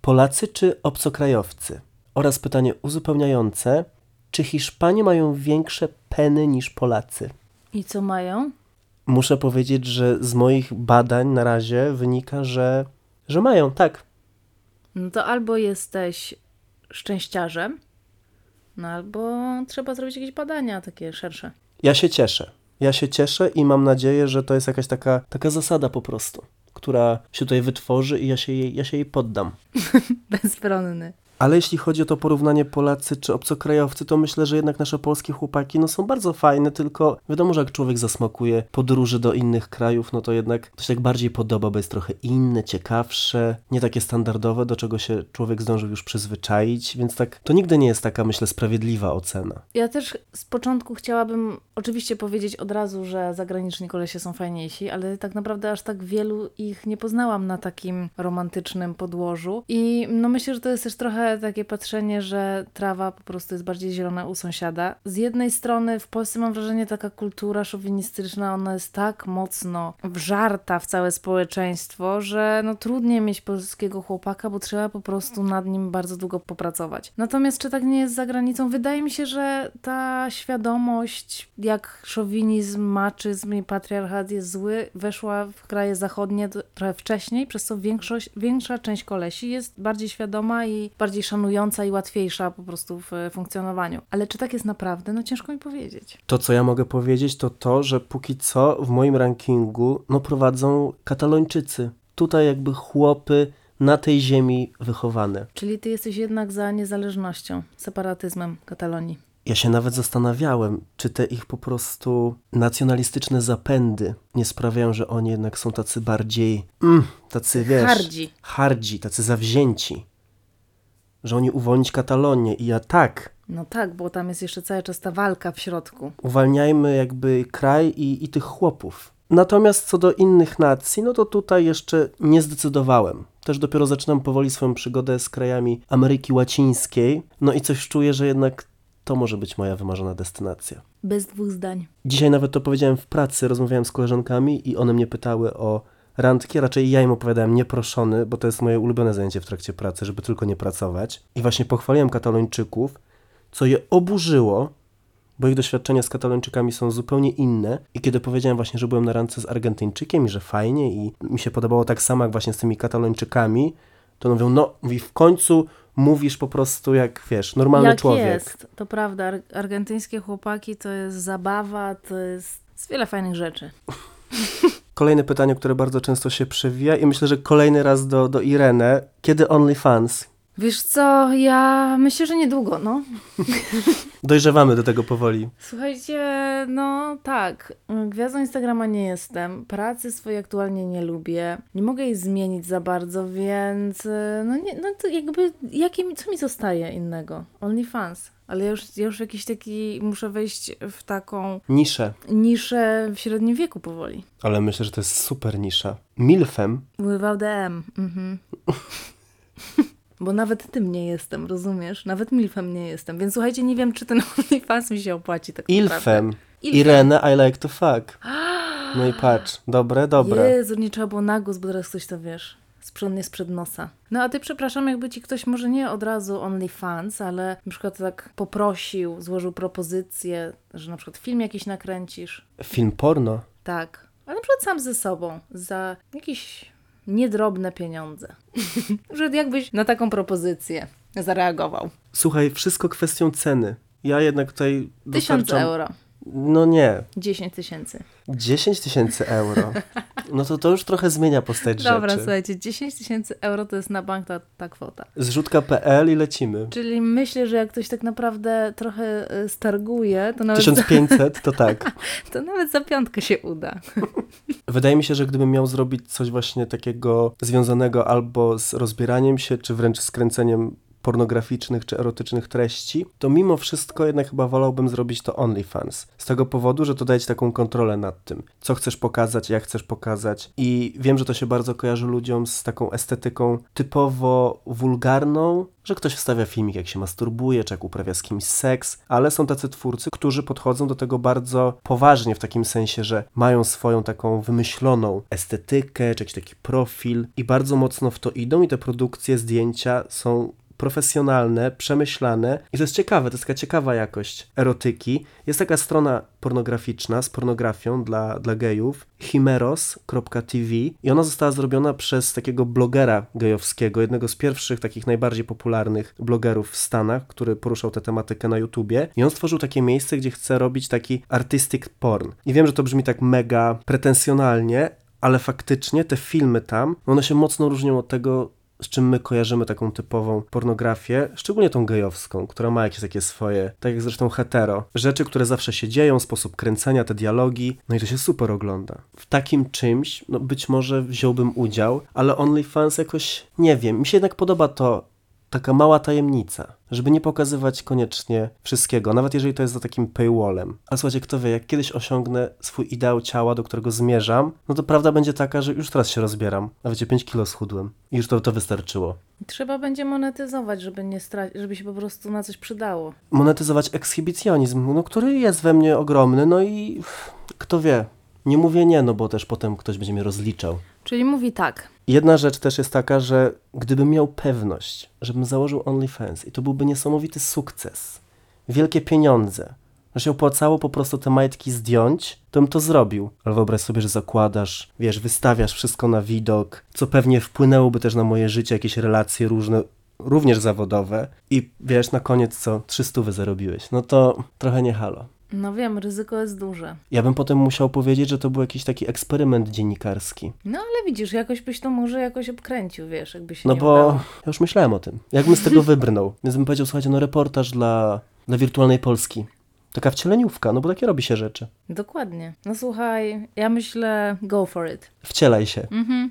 Polacy czy obcokrajowcy? Oraz pytanie uzupełniające, czy Hiszpanie mają większe peny niż Polacy? I co mają? Muszę powiedzieć, że z moich badań na razie wynika, że, że mają, tak. No to albo jesteś szczęściarzem, no albo trzeba zrobić jakieś badania takie szersze. Ja się cieszę. Ja się cieszę i mam nadzieję, że to jest jakaś taka, taka zasada po prostu, która się tutaj wytworzy i ja się jej, ja się jej poddam. [LAUGHS] Bezbronny. Ale jeśli chodzi o to porównanie Polacy czy obcokrajowcy, to myślę, że jednak nasze polskie chłopaki no, są bardzo fajne, tylko wiadomo, że jak człowiek zasmakuje podróży do innych krajów, no to jednak to się tak bardziej podoba, bo jest trochę inne, ciekawsze, nie takie standardowe, do czego się człowiek zdążył już przyzwyczaić, więc tak to nigdy nie jest taka, myślę, sprawiedliwa ocena. Ja też z początku chciałabym oczywiście powiedzieć od razu, że zagraniczni kolesie są fajniejsi, ale tak naprawdę aż tak wielu ich nie poznałam na takim romantycznym podłożu. I no myślę, że to jest też trochę takie patrzenie, że trawa po prostu jest bardziej zielona u sąsiada. Z jednej strony w Polsce mam wrażenie, taka kultura szowinistyczna, ona jest tak mocno wżarta w całe społeczeństwo, że no trudniej mieć polskiego chłopaka, bo trzeba po prostu nad nim bardzo długo popracować. Natomiast czy tak nie jest za granicą? Wydaje mi się, że ta świadomość, jak szowinizm, maczyzm i patriarchat jest zły, weszła w kraje zachodnie trochę wcześniej, przez co większość, większa część kolesi jest bardziej świadoma i bardziej szanująca i łatwiejsza po prostu w funkcjonowaniu. Ale czy tak jest naprawdę? No ciężko mi powiedzieć. To, co ja mogę powiedzieć, to to, że póki co w moim rankingu no, prowadzą Katalończycy. Tutaj jakby chłopy na tej ziemi wychowane. Czyli ty jesteś jednak za niezależnością, separatyzmem Katalonii. Ja się nawet zastanawiałem, czy te ich po prostu nacjonalistyczne zapędy nie sprawiają, że oni jednak są tacy bardziej, mm, tacy wiesz, hardzi. hardzi, tacy zawzięci. Że oni uwolnić Katalonię i ja tak. No tak, bo tam jest jeszcze cały czas ta walka w środku. Uwalniajmy jakby kraj i, i tych chłopów. Natomiast co do innych nacji, no to tutaj jeszcze nie zdecydowałem. Też dopiero zaczynam powoli swoją przygodę z krajami Ameryki Łacińskiej. No i coś czuję, że jednak to może być moja wymarzona destynacja. Bez dwóch zdań. Dzisiaj nawet to powiedziałem w pracy, rozmawiałem z koleżankami i one mnie pytały o randki, raczej ja im opowiadałem nieproszony, bo to jest moje ulubione zajęcie w trakcie pracy, żeby tylko nie pracować. I właśnie pochwaliłem Katalończyków, co je oburzyło, bo ich doświadczenia z Katalończykami są zupełnie inne. I kiedy powiedziałem właśnie, że byłem na randce z Argentyńczykiem i że fajnie i mi się podobało tak samo jak właśnie z tymi Katalończykami, to mówią, no, mówi, w końcu mówisz po prostu jak, wiesz, normalny jak człowiek. jest, to prawda. Ar argentyńskie chłopaki to jest zabawa, to jest, jest wiele fajnych rzeczy. [LAUGHS] Kolejne pytanie, które bardzo często się przewija i myślę, że kolejny raz do, do Irene. Kiedy OnlyFans? Wiesz co, ja myślę, że niedługo, no. [LAUGHS] Dojrzewamy do tego powoli. Słuchajcie, no tak, gwiazdą Instagrama nie jestem, pracy swojej aktualnie nie lubię, nie mogę jej zmienić za bardzo, więc no, nie, no to jakby, jakie, co mi zostaje innego? OnlyFans. Ale ja już, ja już jakiś taki, muszę wejść w taką... Niszę. Niszę w średnim wieku powoli. Ale myślę, że to jest super nisza. Milfem. Without the M. Mhm. [LAUGHS] Bo nawet tym nie jestem, rozumiesz? Nawet milfem nie jestem. Więc słuchajcie, nie wiem, czy ten [LAUGHS] OnlyFans mi się opłaci tak Ilfem. Ilfem. Irene, I like to fuck. [GASPS] No i patrz, dobre, dobre. Jezu, nie trzeba było na głos, bo teraz ktoś to wiesz. Sprzątnie sprzed nosa. No a ty, przepraszam, jakby ci ktoś może nie od razu OnlyFans, ale na przykład tak poprosił, złożył propozycję, że na przykład film jakiś nakręcisz. Film porno? Tak. Ale na przykład sam ze sobą, za jakiś niedrobne pieniądze. [LAUGHS] że jakbyś na taką propozycję zareagował. Słuchaj, wszystko kwestią ceny. Ja jednak tutaj Tysiąc dostarczam... euro. No nie. 10 tysięcy. 10 tysięcy euro. No to to już trochę zmienia postać Dobra, rzeczy. Dobra, słuchajcie, 10 tysięcy euro to jest na bank ta, ta kwota. Zrzutka.pl i lecimy. Czyli myślę, że jak ktoś tak naprawdę trochę y, starguje, to nawet... 1500 to tak. [LAUGHS] to nawet za piątkę się uda. [LAUGHS] Wydaje mi się, że gdybym miał zrobić coś właśnie takiego związanego albo z rozbieraniem się, czy wręcz skręceniem pornograficznych czy erotycznych treści, to mimo wszystko jednak chyba wolałbym zrobić to OnlyFans. Z tego powodu, że to daje ci taką kontrolę nad tym, co chcesz pokazać, jak chcesz pokazać. I wiem, że to się bardzo kojarzy ludziom z taką estetyką typowo wulgarną, że ktoś wstawia filmik, jak się masturbuje, czy jak uprawia z kimś seks, ale są tacy twórcy, którzy podchodzą do tego bardzo poważnie, w takim sensie, że mają swoją taką wymyśloną estetykę, czy jakiś taki profil i bardzo mocno w to idą i te produkcje, zdjęcia są profesjonalne, przemyślane i to jest ciekawe, to jest taka ciekawa jakość erotyki. Jest taka strona pornograficzna z pornografią dla, dla gejów, chimeros.tv i ona została zrobiona przez takiego blogera gejowskiego, jednego z pierwszych takich najbardziej popularnych blogerów w Stanach, który poruszał tę tematykę na YouTubie i on stworzył takie miejsce, gdzie chce robić taki artistic porn. I wiem, że to brzmi tak mega pretensjonalnie, ale faktycznie te filmy tam, one się mocno różnią od tego, z czym my kojarzymy taką typową pornografię, szczególnie tą gejowską, która ma jakieś takie swoje, tak jak zresztą hetero, rzeczy, które zawsze się dzieją, sposób kręcenia, te dialogi, no i to się super ogląda. W takim czymś, no być może wziąłbym udział, ale OnlyFans jakoś, nie wiem, mi się jednak podoba to taka mała tajemnica, żeby nie pokazywać koniecznie wszystkiego, nawet jeżeli to jest za takim paywallem. A słuchajcie, kto wie, jak kiedyś osiągnę swój ideał ciała, do którego zmierzam, no to prawda będzie taka, że już teraz się rozbieram. A wiecie, 5 kilo schudłem. I już to, to wystarczyło. Trzeba będzie monetyzować, żeby, nie stra- żeby się po prostu na coś przydało. Monetyzować ekshibicjonizm, no, który jest we mnie ogromny, no i kto wie. Nie mówię nie, no bo też potem ktoś będzie mnie rozliczał. Czyli mówi tak. Jedna rzecz też jest taka, że gdybym miał pewność, żebym założył OnlyFans i to byłby niesamowity sukces, wielkie pieniądze, że się opłacało po prostu te majtki zdjąć, to bym to zrobił. Ale wyobraź sobie, że zakładasz, wiesz, wystawiasz wszystko na widok, co pewnie wpłynęłoby też na moje życie, jakieś relacje różne, również zawodowe i wiesz, na koniec co, 300 zarobiłeś. No to trochę nie halo. No wiem, ryzyko jest duże. Ja bym potem musiał powiedzieć, że to był jakiś taki eksperyment dziennikarski. No ale widzisz, jakoś byś to może jakoś obkręcił, wiesz, jakby się No nie bo udało. ja już myślałem o tym. Jakbym z tego [LAUGHS] wybrnął. Więc bym powiedział, słuchajcie, no reportaż dla, dla wirtualnej Polski. Taka wcieleniówka, no bo takie robi się rzeczy. Dokładnie. No słuchaj, ja myślę go for it. Wcielaj się. Mhm.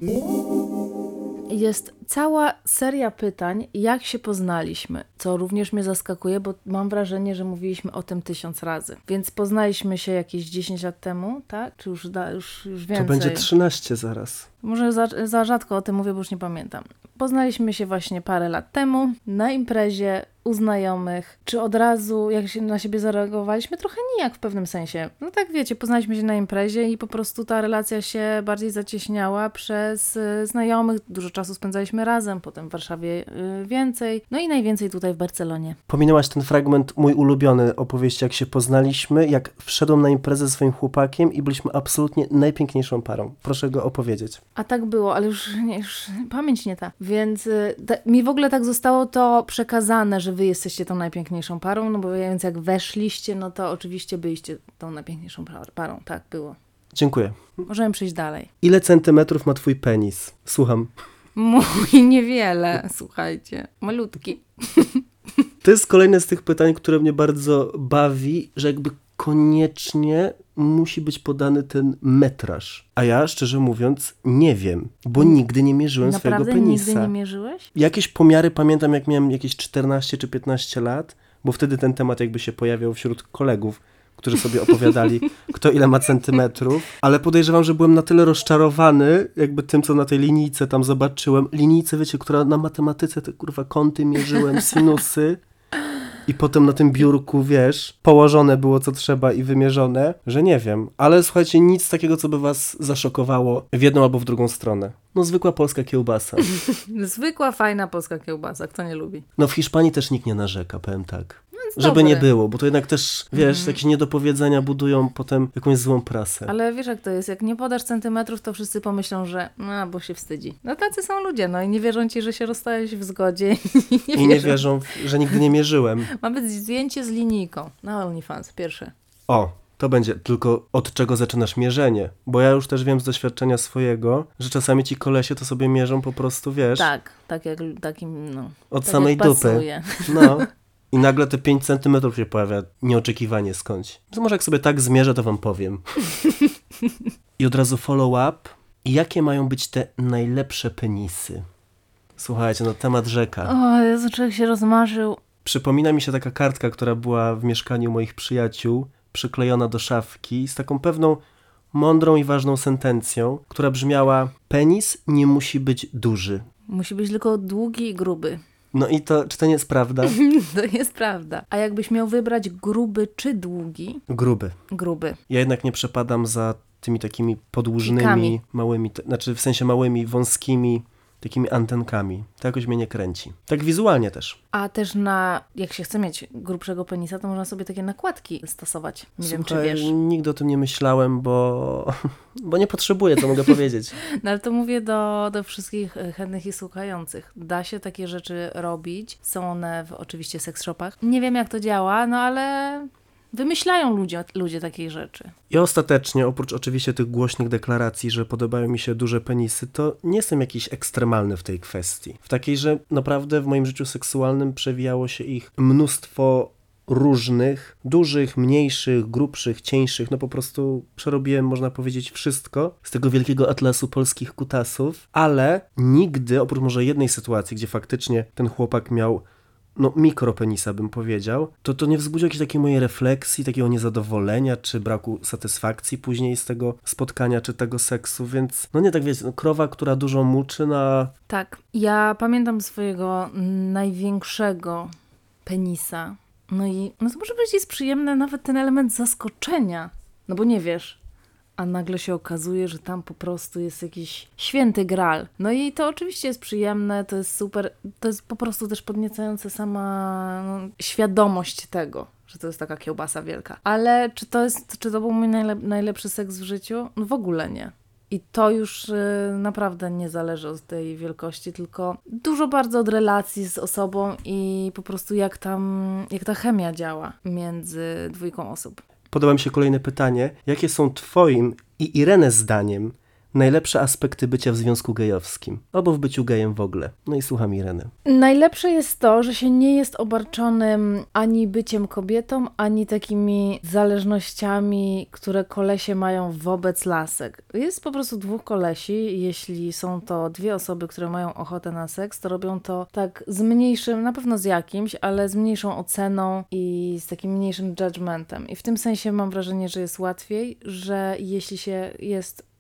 Jest cała seria pytań, jak się poznaliśmy, co również mnie zaskakuje, bo mam wrażenie, że mówiliśmy o tym tysiąc razy. Więc poznaliśmy się jakieś 10 lat temu, tak? Czy już, da, już, już więcej? To będzie 13 zaraz. Może za, za rzadko o tym mówię, bo już nie pamiętam. Poznaliśmy się właśnie parę lat temu na imprezie u znajomych. Czy od razu, jak się na siebie zareagowaliśmy? Trochę nijak w pewnym sensie. No tak wiecie, poznaliśmy się na imprezie i po prostu ta relacja się bardziej zacieśniała przez y, znajomych. Dużo czasu spędzaliśmy razem, potem w Warszawie y, więcej. No i najwięcej tutaj w Barcelonie. Pominęłaś ten fragment, mój ulubiony opowieści, jak się poznaliśmy, jak wszedłem na imprezę ze swoim chłopakiem i byliśmy absolutnie najpiękniejszą parą. Proszę go opowiedzieć. A tak było, ale już, nie, już pamięć nie ta. Więc y, ta, mi w ogóle tak zostało to przekazane, że wy jesteście tą najpiękniejszą parą, no bo więc jak weszliście, no to oczywiście byliście tą najpiękniejszą par- parą. Tak było. Dziękuję. Możemy przejść dalej. Ile centymetrów ma twój penis? Słucham. Mój niewiele, słuchajcie. Malutki. To jest kolejne z tych pytań, które mnie bardzo bawi, że jakby koniecznie musi być podany ten metraż. A ja, szczerze mówiąc, nie wiem, bo nigdy nie mierzyłem Naprawdę swojego penisa. nigdy nie mierzyłeś? Jakieś pomiary pamiętam, jak miałem jakieś 14 czy 15 lat, bo wtedy ten temat jakby się pojawiał wśród kolegów, którzy sobie opowiadali, kto ile ma centymetrów, ale podejrzewam, że byłem na tyle rozczarowany jakby tym, co na tej linijce tam zobaczyłem. Linijce, wiecie, która na matematyce te kurwa kąty mierzyłem, sinusy. I potem na tym biurku, wiesz, położone było co trzeba i wymierzone, że nie wiem. Ale słuchajcie, nic takiego, co by was zaszokowało w jedną albo w drugą stronę. No zwykła polska kiełbasa. [LAUGHS] Zwykła, fajna polska kiełbasa, kto nie lubi. No w Hiszpanii też nikt nie narzeka, powiem tak. Więc Żeby nie było, bo to jednak też, wiesz, jakieś niedopowiedzenia budują potem jakąś złą prasę. Ale wiesz jak to jest, jak nie podasz centymetrów, to wszyscy pomyślą, że no, bo się wstydzi. No tacy są ludzie, no i nie wierzą ci, że się rozstałeś w zgodzie. I nie, I nie wierzą. wierzą, w- że nigdy nie mierzyłem. [LAUGHS] Ma być zdjęcie z linijką na OnlyFans, pierwsze. O, to będzie tylko od czego zaczynasz mierzenie. Bo ja już też wiem z doświadczenia swojego, że czasami ci kolesie to sobie mierzą po prostu, wiesz, Tak, tak jak takim, no. od tak samej dupy. pasuje. No. [LAUGHS] I nagle te 5 centymetrów się pojawia nieoczekiwanie skądś. To może jak sobie tak zmierzę, to wam powiem. I od razu follow up. Jakie mają być te najlepsze penisy? Słuchajcie, no temat rzeka. O Jezu, człowiek się rozmarzył. Przypomina mi się taka kartka, która była w mieszkaniu moich przyjaciół, przyklejona do szafki, z taką pewną mądrą i ważną sentencją, która brzmiała: Penis nie musi być duży. Musi być tylko długi i gruby. No i to, czy to nie jest prawda? [LAUGHS] To jest prawda. A jakbyś miał wybrać gruby czy długi? Gruby. Gruby. Ja jednak nie przepadam za tymi takimi podłużnymi, małymi, znaczy w sensie małymi, wąskimi, takimi antenkami. To jakoś mnie nie kręci. Tak wizualnie też. A też na, jak się chce mieć grubszego penisa, to można sobie takie nakładki stosować. Nie wiem, czy Słuchaj, wiesz. nigdy o tym nie myślałem, bo, [LAUGHS] bo nie potrzebuję, to mogę powiedzieć. [LAUGHS] No ale to mówię do, do wszystkich e, chętnych i słuchających. Da się takie rzeczy robić. Są one w oczywiście seks shopach. Nie wiem jak to działa, no ale wymyślają ludzie, ludzie takiej rzeczy. I ostatecznie, oprócz oczywiście tych głośnych deklaracji, że podobają mi się duże penisy, to nie jestem jakiś ekstremalny w tej kwestii. W takiej, że naprawdę w moim życiu seksualnym przewijało się ich mnóstwo różnych, dużych, mniejszych, grubszych, cieńszych, no po prostu przerobiłem, można powiedzieć, wszystko z tego wielkiego atlasu polskich kutasów, ale nigdy, oprócz może jednej sytuacji, gdzie faktycznie ten chłopak miał no mikropenisa bym powiedział, to to nie wzbudzi jakiejś takiej mojej refleksji, takiego niezadowolenia, czy braku satysfakcji później z tego spotkania, czy tego seksu, więc no nie tak wiecie, no, krowa, która dużo muczy na... Tak, ja pamiętam swojego największego penisa. No i no to może być jest przyjemne nawet ten element zaskoczenia, no bo nie wiesz, a nagle się okazuje, że tam po prostu jest jakiś święty gral. No i to oczywiście jest przyjemne, to jest super, to jest po prostu też podniecające sama no, świadomość tego, że to jest taka kiełbasa wielka. Ale czy to jest, czy to był mój najlep najlepszy seks w życiu? No w ogóle nie. I to już y, naprawdę nie zależy od tej wielkości, tylko dużo bardzo od relacji z osobą i po prostu jak tam, jak ta chemia działa między dwójką osób. Podoba mi się kolejne pytanie. Jakie są Twoim i Irene zdaniem najlepsze aspekty bycia w związku gejowskim, albo w byciu gejem w ogóle. No i słucham Ireny. Najlepsze jest to, że się nie jest obarczonym ani byciem kobietą, ani takimi zależnościami, które kolesie mają wobec lasek. Jest po prostu dwóch kolesi. Jeśli są to dwie osoby, które mają ochotę na seks, to robią to tak z mniejszym, na pewno z jakimś, ale z mniejszą oceną i z takim mniejszym judgmentem. I w tym sensie mam wrażenie, że jest łatwiej, że jeśli się jest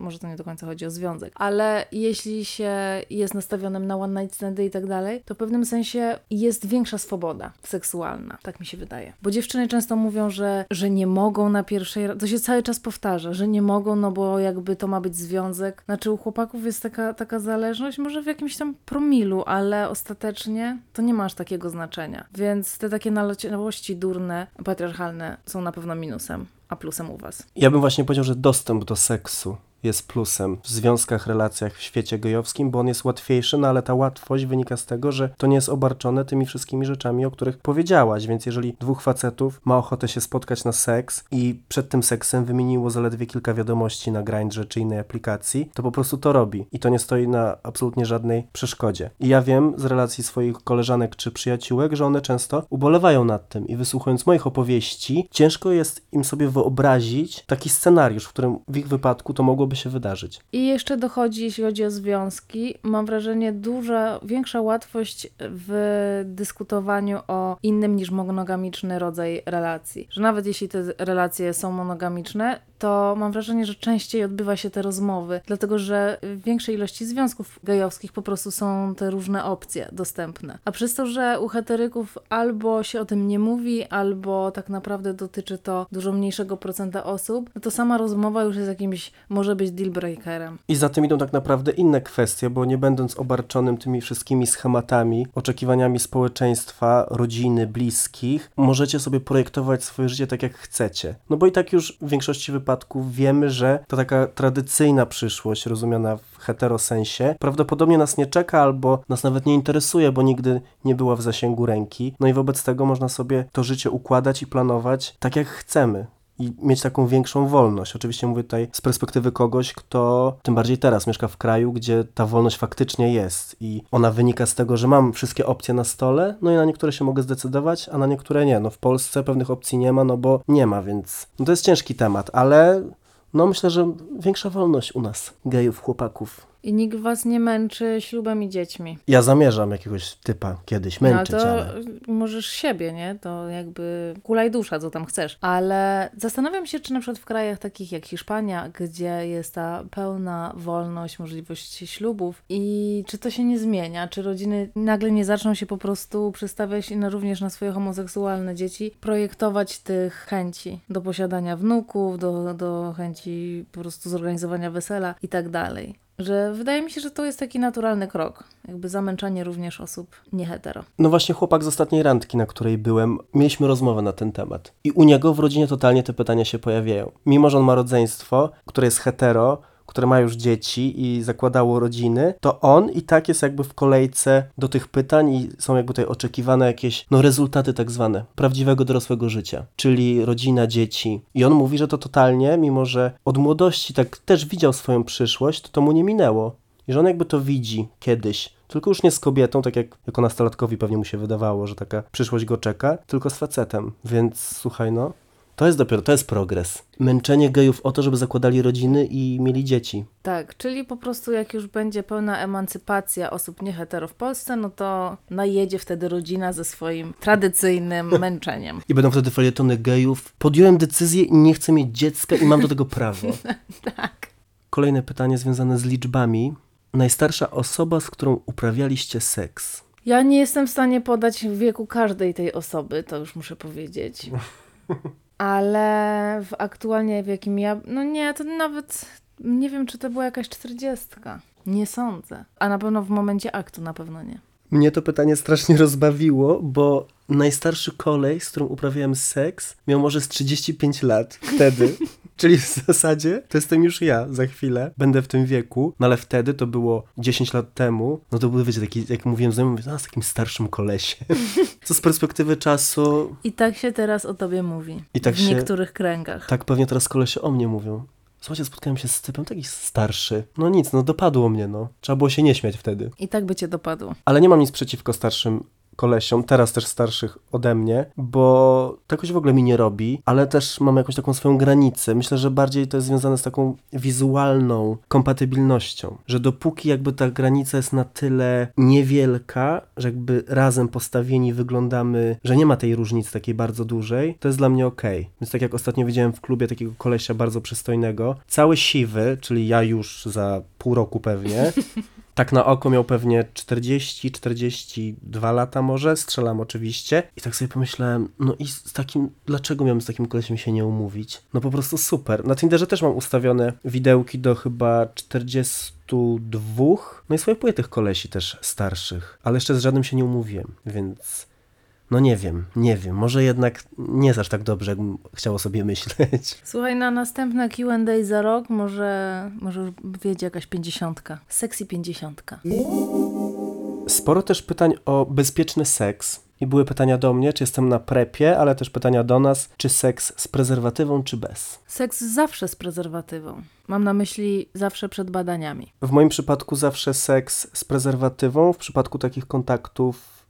może to nie do końca chodzi o związek, ale jeśli się jest nastawionym na one night standy i tak dalej, to w pewnym sensie jest większa swoboda seksualna, tak mi się wydaje. Bo dziewczyny często mówią, że, że nie mogą na pierwszej, to się cały czas powtarza, że nie mogą, no bo jakby to ma być związek. Znaczy u chłopaków jest taka, taka zależność, może w jakimś tam promilu, ale ostatecznie to nie ma aż takiego znaczenia. Więc te takie naleciałości durne, patriarchalne są na pewno minusem a plusem u Was? Ja bym właśnie powiedział, że dostęp do seksu jest plusem w związkach, relacjach w świecie gejowskim, bo on jest łatwiejszy, no ale ta łatwość wynika z tego, że to nie jest obarczone tymi wszystkimi rzeczami, o których powiedziałaś, więc jeżeli dwóch facetów ma ochotę się spotkać na seks i przed tym seksem wymieniło zaledwie kilka wiadomości na Grindrze czy innej aplikacji, to po prostu to robi. I to nie stoi na absolutnie żadnej przeszkodzie. I ja wiem z relacji swoich koleżanek czy przyjaciółek, że one często ubolewają nad tym. I wysłuchując moich opowieści, ciężko jest im sobie wyobrazić taki scenariusz, w którym w ich wypadku to mogło mogłoby się wydarzyć. I jeszcze dochodzi, jeśli chodzi o związki, mam wrażenie, duża, większa łatwość w dyskutowaniu o innym niż monogamiczny rodzaj relacji. Że nawet jeśli te relacje są monogamiczne, to mam wrażenie, że częściej odbywa się te rozmowy, dlatego że w większej ilości związków gejowskich po prostu są te różne opcje dostępne. A przez to, że u heteryków albo się o tym nie mówi, albo tak naprawdę dotyczy to dużo mniejszego procenta osób, no to sama rozmowa już jest jakimś, może być dealbreakerem. I za tym idą tak naprawdę inne kwestie, bo nie będąc obarczonym tymi wszystkimi schematami, oczekiwaniami społeczeństwa, rodziny, bliskich, możecie sobie projektować swoje życie tak jak chcecie. No bo i tak już w większości wypadków wiemy, że to taka tradycyjna przyszłość, rozumiana w heterosensie, prawdopodobnie nas nie czeka albo nas nawet nie interesuje, bo nigdy nie była w zasięgu ręki. No i wobec tego można sobie to życie układać i planować tak jak chcemy i mieć taką większą wolność. Oczywiście mówię tutaj z perspektywy kogoś, kto tym bardziej teraz mieszka w kraju, gdzie ta wolność faktycznie jest i ona wynika z tego, że mam wszystkie opcje na stole, no i na niektóre się mogę zdecydować, a na niektóre nie. No w Polsce pewnych opcji nie ma, no bo nie ma, więc no to jest ciężki temat, ale no myślę, że większa wolność u nas, gejów, chłopaków i nikt was nie męczy ślubem i dziećmi. Ja zamierzam jakiegoś typa kiedyś męczyć, no, to ale... możesz siebie, nie? To jakby kulaj dusza, co tam chcesz. Ale zastanawiam się, czy na przykład w krajach takich jak Hiszpania, gdzie jest ta pełna wolność, możliwość ślubów i czy to się nie zmienia? Czy rodziny nagle nie zaczną się po prostu przestawiać na, również na swoje homoseksualne dzieci, projektować tych chęci do posiadania wnuków, do, do chęci po prostu zorganizowania wesela i tak dalej że wydaje mi się, że to jest taki naturalny krok, jakby zamęczanie również osób niehetero. No właśnie chłopak z ostatniej randki, na której byłem, mieliśmy rozmowę na ten temat i u niego w rodzinie totalnie te pytania się pojawiają. Mimo, że on ma rodzeństwo, które jest hetero, które ma już dzieci i zakładało rodziny, to on i tak jest jakby w kolejce do tych pytań i są jakby tutaj oczekiwane jakieś no, rezultaty tak zwane prawdziwego dorosłego życia, czyli rodzina, dzieci. I on mówi, że to totalnie, mimo że od młodości tak też widział swoją przyszłość, to to mu nie minęło. I że on jakby to widzi kiedyś, tylko już nie z kobietą, tak jak jako nastolatkowi pewnie mu się wydawało, że taka przyszłość go czeka, tylko z facetem. Więc słuchaj, no, To jest dopiero, to jest progres. Męczenie gejów o to, żeby zakładali rodziny i mieli dzieci. Tak, czyli po prostu jak już będzie pełna emancypacja osób niehetero w Polsce, no to najedzie wtedy rodzina ze swoim tradycyjnym [LAUGHS] męczeniem. I będą wtedy felietony gejów. Podjąłem decyzję i nie chcę mieć dziecka i mam do tego prawo. [LAUGHS] Tak. Kolejne pytanie związane z liczbami. Najstarsza osoba, z którą uprawialiście seks. Ja nie jestem w stanie podać wieku każdej tej osoby, to już muszę powiedzieć. [LAUGHS] Ale w aktualnie w jakim ja. No nie, to nawet nie wiem, czy to była jakaś czterdziestka. Nie sądzę. A na pewno w momencie aktu na pewno nie. Mnie to pytanie strasznie [LAUGHS] rozbawiło, bo najstarszy kolej, z którym uprawiałem seks, miał może z 35 lat wtedy. [LAUGHS] Czyli w zasadzie to jestem już ja za chwilę, będę w tym wieku, no ale wtedy to było 10 lat temu, no to były, wiecie, taki, jak mówiłem znajomym, mówię, a z takim starszym kolesiem. [LAUGHS] Co z perspektywy czasu, I tak się teraz o tobie mówi. I tak w się- niektórych kręgach. tak pewnie teraz kolesie o mnie mówią. Słuchajcie, spotkałem się z typem taki starszy. No nic, no dopadło mnie, no. Trzeba było się nie śmiać wtedy. I tak by cię dopadło. Ale nie mam nic przeciwko starszym kolesiom, teraz też starszych ode mnie, bo to jakoś w ogóle mi nie robi, ale też mam jakąś taką swoją granicę. Myślę, że bardziej to jest związane z taką wizualną kompatybilnością, że dopóki jakby ta granica jest na tyle niewielka, że jakby razem postawieni wyglądamy, że nie ma tej różnicy takiej bardzo dużej, to jest dla mnie okej. Więc tak jak ostatnio widziałem w klubie takiego kolesia bardzo przystojnego, cały siwy, czyli ja już za pół roku pewnie, [LAUGHS] tak na oko miał pewnie 40-42 lata może, strzelam oczywiście. I tak sobie pomyślałem, no i z takim, dlaczego miałem z takim kolesiem się nie umówić? No po prostu super. Na Tinderze też mam ustawione widełki do chyba 42. No i swojpuję tych kolesi też starszych, ale jeszcze z żadnym się nie umówiłem, więc... No nie wiem, nie wiem. Może jednak nie jest aż tak dobrze, jakbym chciał sobie myśleć. [LAUGHS] Słuchaj, na następne Q&A za rok może, może już wiedzie jakaś pięćdziesiątka. Sexy pięćdziesiątka. Sporo też pytań o bezpieczny seks. I były pytania do mnie, czy jestem na prepie, ale też pytania do nas, czy seks z prezerwatywą, czy bez. Seks zawsze z prezerwatywą. Mam na myśli zawsze przed badaniami. W moim przypadku zawsze seks z prezerwatywą, w przypadku takich kontaktów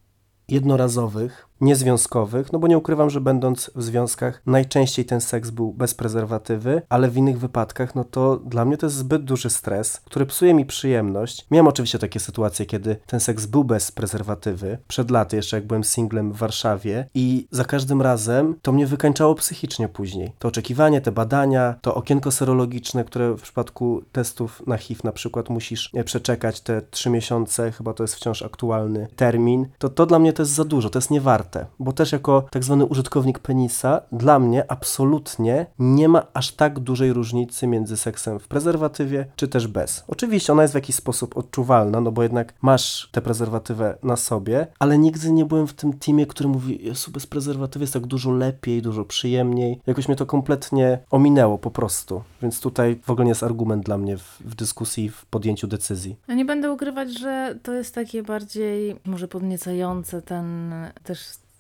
jednorazowych, niezwiązkowych, no bo nie ukrywam, że będąc w związkach najczęściej ten seks był bez prezerwatywy, ale w innych wypadkach, no to dla mnie to jest zbyt duży stres, który psuje mi przyjemność. Miałem oczywiście takie sytuacje, kiedy ten seks był bez prezerwatywy, przed laty jeszcze jak byłem singlem w Warszawie i za każdym razem to mnie wykańczało psychicznie później. To oczekiwanie, te badania, to okienko serologiczne, które w przypadku testów na HIV na przykład musisz e, przeczekać te trzy miesiące, chyba to jest wciąż aktualny termin, to to dla mnie to jest za dużo, to jest niewarte, bo też jako tak zwany użytkownik penisa, dla mnie absolutnie nie ma aż tak dużej różnicy między seksem w prezerwatywie, czy też bez. Oczywiście ona jest w jakiś sposób odczuwalna, no bo jednak masz tę prezerwatywę na sobie, ale nigdy nie byłem w tym teamie, który mówi, Jezu, bez prezerwatywy jest tak dużo lepiej, dużo przyjemniej. Jakoś mnie to kompletnie ominęło po prostu, więc tutaj w ogóle nie jest argument dla mnie w, w dyskusji, w podjęciu decyzji. Ja nie będę ukrywać, że to jest takie bardziej może podniecające ten też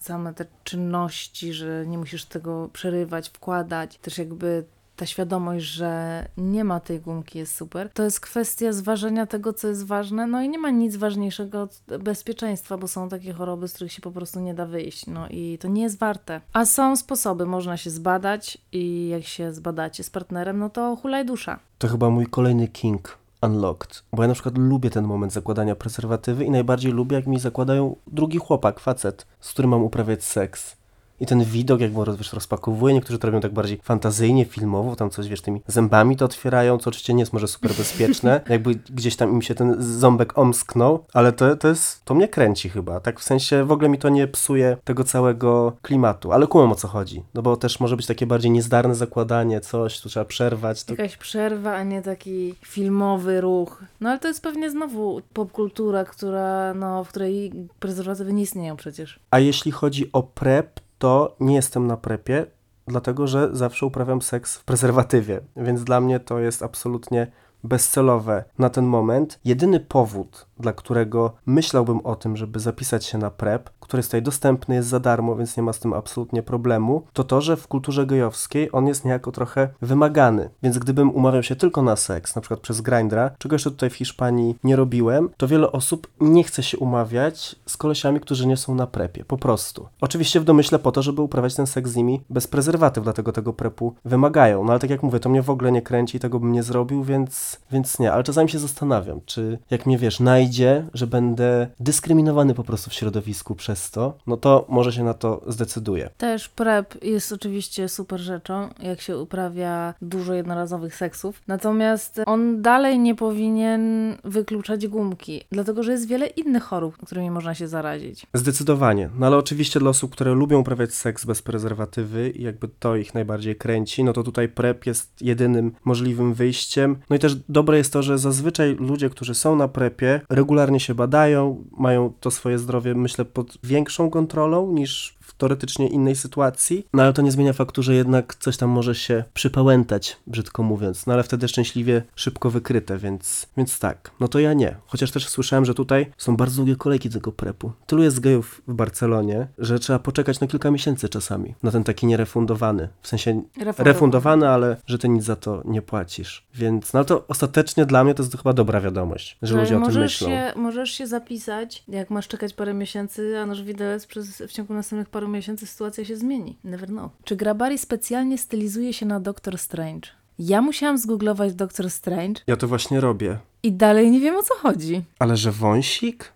same te czynności, że nie musisz tego przerywać, wkładać. Też jakby ta świadomość, że nie ma tej gumki jest super. To jest kwestia zważenia tego, co jest ważne. No i nie ma nic ważniejszego od bezpieczeństwa, bo są takie choroby, z których się po prostu nie da wyjść. No i to nie jest warte. A są sposoby, można się zbadać i jak się zbadacie z partnerem, no to hulaj dusza. To chyba mój kolejny king unlocked, bo ja na przykład lubię ten moment zakładania prezerwatywy i najbardziej lubię, jak mi zakładają drugi chłopak, facet, z którym mam uprawiać seks. I ten widok, jak go wiesz, rozpakowuje, niektórzy to robią tak bardziej fantazyjnie, filmowo, tam coś, wiesz, tymi zębami to otwierają, co oczywiście nie jest może super bezpieczne, [LAUGHS] jakby gdzieś tam im się ten ząbek omsknął, ale to, to jest, to mnie kręci chyba, tak w sensie w ogóle mi to nie psuje tego całego klimatu, ale kumam o co chodzi, no bo też może być takie bardziej niezdarne zakładanie, coś, tu trzeba przerwać, to Jakaś przerwa, a nie taki filmowy ruch. No ale to jest pewnie znowu popkultura, która, no, w której prezerwatywy nie istnieją przecież. A jeśli chodzi o prep, to nie jestem na prepie, dlatego że zawsze uprawiam seks w prezerwatywie, więc dla mnie to jest absolutnie bezcelowe na ten moment. Jedyny powód, dla którego myślałbym o tym, żeby zapisać się na PrEP, który jest tutaj dostępny, jest za darmo, więc nie ma z tym absolutnie problemu, to to, że w kulturze gejowskiej on jest niejako trochę wymagany. Więc gdybym umawiał się tylko na seks, na przykład przez Grindra, czego jeszcze tutaj w Hiszpanii nie robiłem, to wiele osób nie chce się umawiać z kolesiami, którzy nie są na prepie. Po prostu. Oczywiście w domyśle po to, żeby uprawiać ten seks z nimi bez prezerwatyw, dlatego tego prepu wymagają. No ale tak jak mówię, to mnie w ogóle nie kręci i tego bym nie zrobił, więc, więc nie. Ale czasami się zastanawiam, czy jak mnie wiesz, najdzie, że będę dyskryminowany po prostu w środowisku przez to, no to może się na to zdecyduję. Też PrEP jest oczywiście super rzeczą, jak się uprawia dużo jednorazowych seksów. Natomiast on dalej nie powinien wykluczać gumki, dlatego że jest wiele innych chorób, którymi można się zarazić. Zdecydowanie. No ale oczywiście dla osób, które lubią uprawiać seks bez prezerwatywy i jakby to ich najbardziej kręci, no to tutaj PrEP jest jedynym możliwym wyjściem. No i też dobre jest to, że zazwyczaj ludzie, którzy są na PrEPie, regularnie się badają, mają to swoje zdrowie, myślę, pod większą kontrolą niż teoretycznie innej sytuacji, no ale to nie zmienia faktu, że jednak coś tam może się przypałętać, brzydko mówiąc, no ale wtedy szczęśliwie szybko wykryte, więc, więc tak, no to ja nie. Chociaż też słyszałem, że tutaj są bardzo długie kolejki tego prepu. Tylu jest gejów w Barcelonie, że trzeba poczekać na kilka miesięcy czasami na ten taki nierefundowany, w sensie refundowany, ale że ty nic za to nie płacisz. Więc, no to ostatecznie dla mnie to jest chyba dobra wiadomość, że ludzie o tym myślą. Się, możesz się zapisać, jak masz czekać parę miesięcy, a nasz widelec przez, w ciągu następnych paru miesięcy sytuacja się zmieni. Never know. Czy Grabari specjalnie stylizuje się na Doctor Strange? Ja musiałam zgooglować Doctor Strange Ja to właśnie robię. i dalej nie wiem o co chodzi. Ale że wąsik?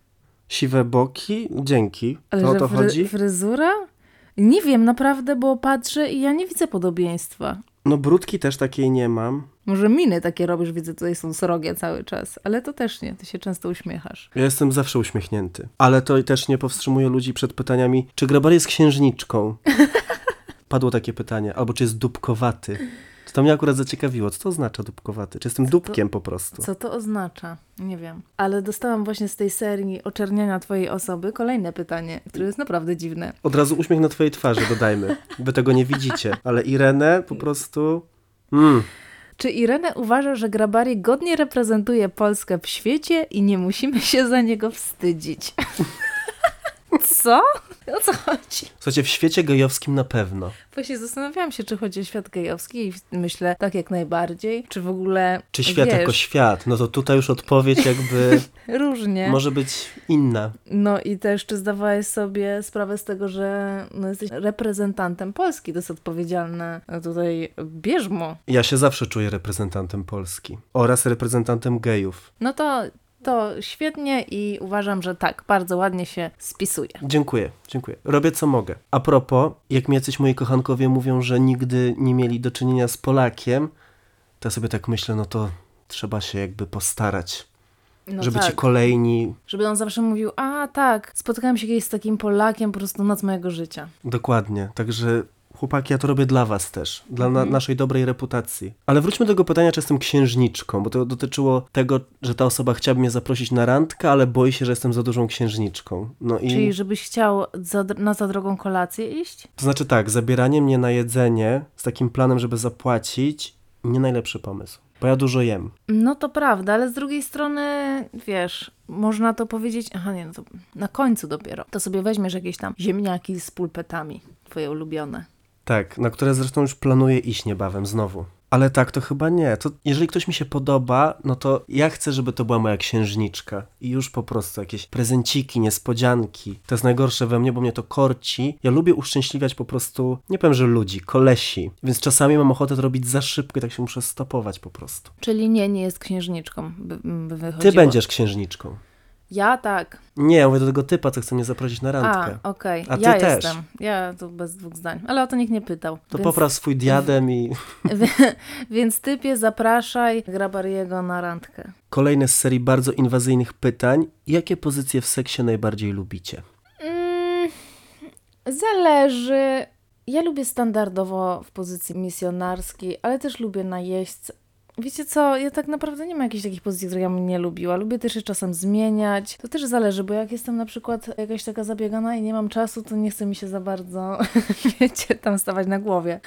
Siwe boki? Dzięki. Ale to o że to fry, chodzi? fryzura? Nie wiem, naprawdę, bo patrzę i ja nie widzę podobieństwa. No brudki też takiej nie mam. Może miny takie robisz, widzę, tutaj są srogie cały czas, ale to też nie, ty się często uśmiechasz. Ja jestem zawsze uśmiechnięty. Ale to też nie powstrzymuje ludzi przed pytaniami, czy Grabar jest księżniczką? [LAUGHS] Padło takie pytanie. Albo czy jest dupkowaty? To, to mnie akurat zaciekawiło. Co to oznacza dupkowaty? Czy jestem dupkiem po prostu? Co to oznacza? Nie wiem. Ale dostałam właśnie z tej serii oczerniania twojej osoby kolejne pytanie, które jest naprawdę dziwne. Od razu uśmiech na twojej twarzy dodajmy. Wy tego nie widzicie. Ale Irenę po prostu... Mm. Czy Irene uważa, że Grabari godnie reprezentuje Polskę w świecie i nie musimy się za niego wstydzić? [LAUGHS] Co? O co chodzi? Słuchajcie, w świecie gejowskim na pewno. Właśnie zastanawiałam się, czy chodzi o świat gejowski i myślę, tak jak najbardziej. Czy w ogóle, Czy świat wiesz, jako świat? No to tutaj już odpowiedź jakby [LAUGHS] różnie. może być inna. No i też, czy zdawałeś sobie sprawę z tego, że no, jesteś reprezentantem Polski, to jest odpowiedzialne no, tutaj bierzmo. Ja się zawsze czuję reprezentantem Polski oraz reprezentantem gejów. No to, to świetnie i uważam, że tak, bardzo ładnie się spisuje. Dziękuję, dziękuję. Robię co mogę. A propos, jak mi jacyś moi kochankowie mówią, że nigdy nie mieli do czynienia z Polakiem, to ja sobie tak myślę, no to trzeba się jakby postarać, No żeby tak, ci kolejni, żeby on zawsze mówił, a tak, spotkałem się kiedyś z takim Polakiem, po prostu noc mojego życia. dokładnie. Także chłopaki, ja to robię dla was też, dla na Mhm. naszej dobrej reputacji. Ale wróćmy do tego pytania, czy jestem księżniczką, bo to dotyczyło tego, że ta osoba chciałaby mnie zaprosić na randkę, ale boi się, że jestem za dużą księżniczką. No i... Czyli żebyś chciał za, na za drogą kolację iść? To znaczy tak, zabieranie mnie na jedzenie z takim planem, żeby zapłacić, nie najlepszy pomysł. Bo ja dużo jem. No to prawda, ale z drugiej strony, wiesz, można to powiedzieć, aha nie, no to na końcu dopiero. To sobie weźmiesz jakieś tam ziemniaki z pulpetami, twoje ulubione. Tak, na które zresztą już planuję iść niebawem znowu. Ale tak, to chyba nie. To jeżeli ktoś mi się podoba, no to ja chcę, żeby to była moja księżniczka. I już po prostu jakieś prezenciki, niespodzianki. To jest najgorsze we mnie, bo mnie to korci. Ja lubię uszczęśliwiać po prostu, nie powiem, że ludzi, kolesi. Więc czasami mam ochotę to robić za szybko i tak się muszę stopować po prostu. Czyli nie, nie jest księżniczką, by, by Ty będziesz księżniczką. Ja tak. Nie, ja mówię do tego typa, co chce mnie zaprosić na A, randkę. okej. A ty Ja też. jestem. Ja tu bez dwóch zdań. Ale o to nikt nie pytał. To więc, popraw swój diadem i [LAUGHS] Więc typie zapraszaj Grabariego na randkę. kolejne z serii bardzo inwazyjnych pytań. Jakie pozycje w seksie najbardziej lubicie? Mm, zależy. Ja lubię standardowo w pozycji misjonarskiej, ale też lubię najeźdźcę. Wiecie co, ja tak naprawdę nie mam jakichś takich pozycji, które ja bym nie lubiła. Lubię też je czasem zmieniać. To też zależy, bo jak jestem na przykład jakaś taka zabiegana i nie mam czasu, to nie chce mi się za bardzo, [LAUGHS] wiecie, tam stawać na głowie.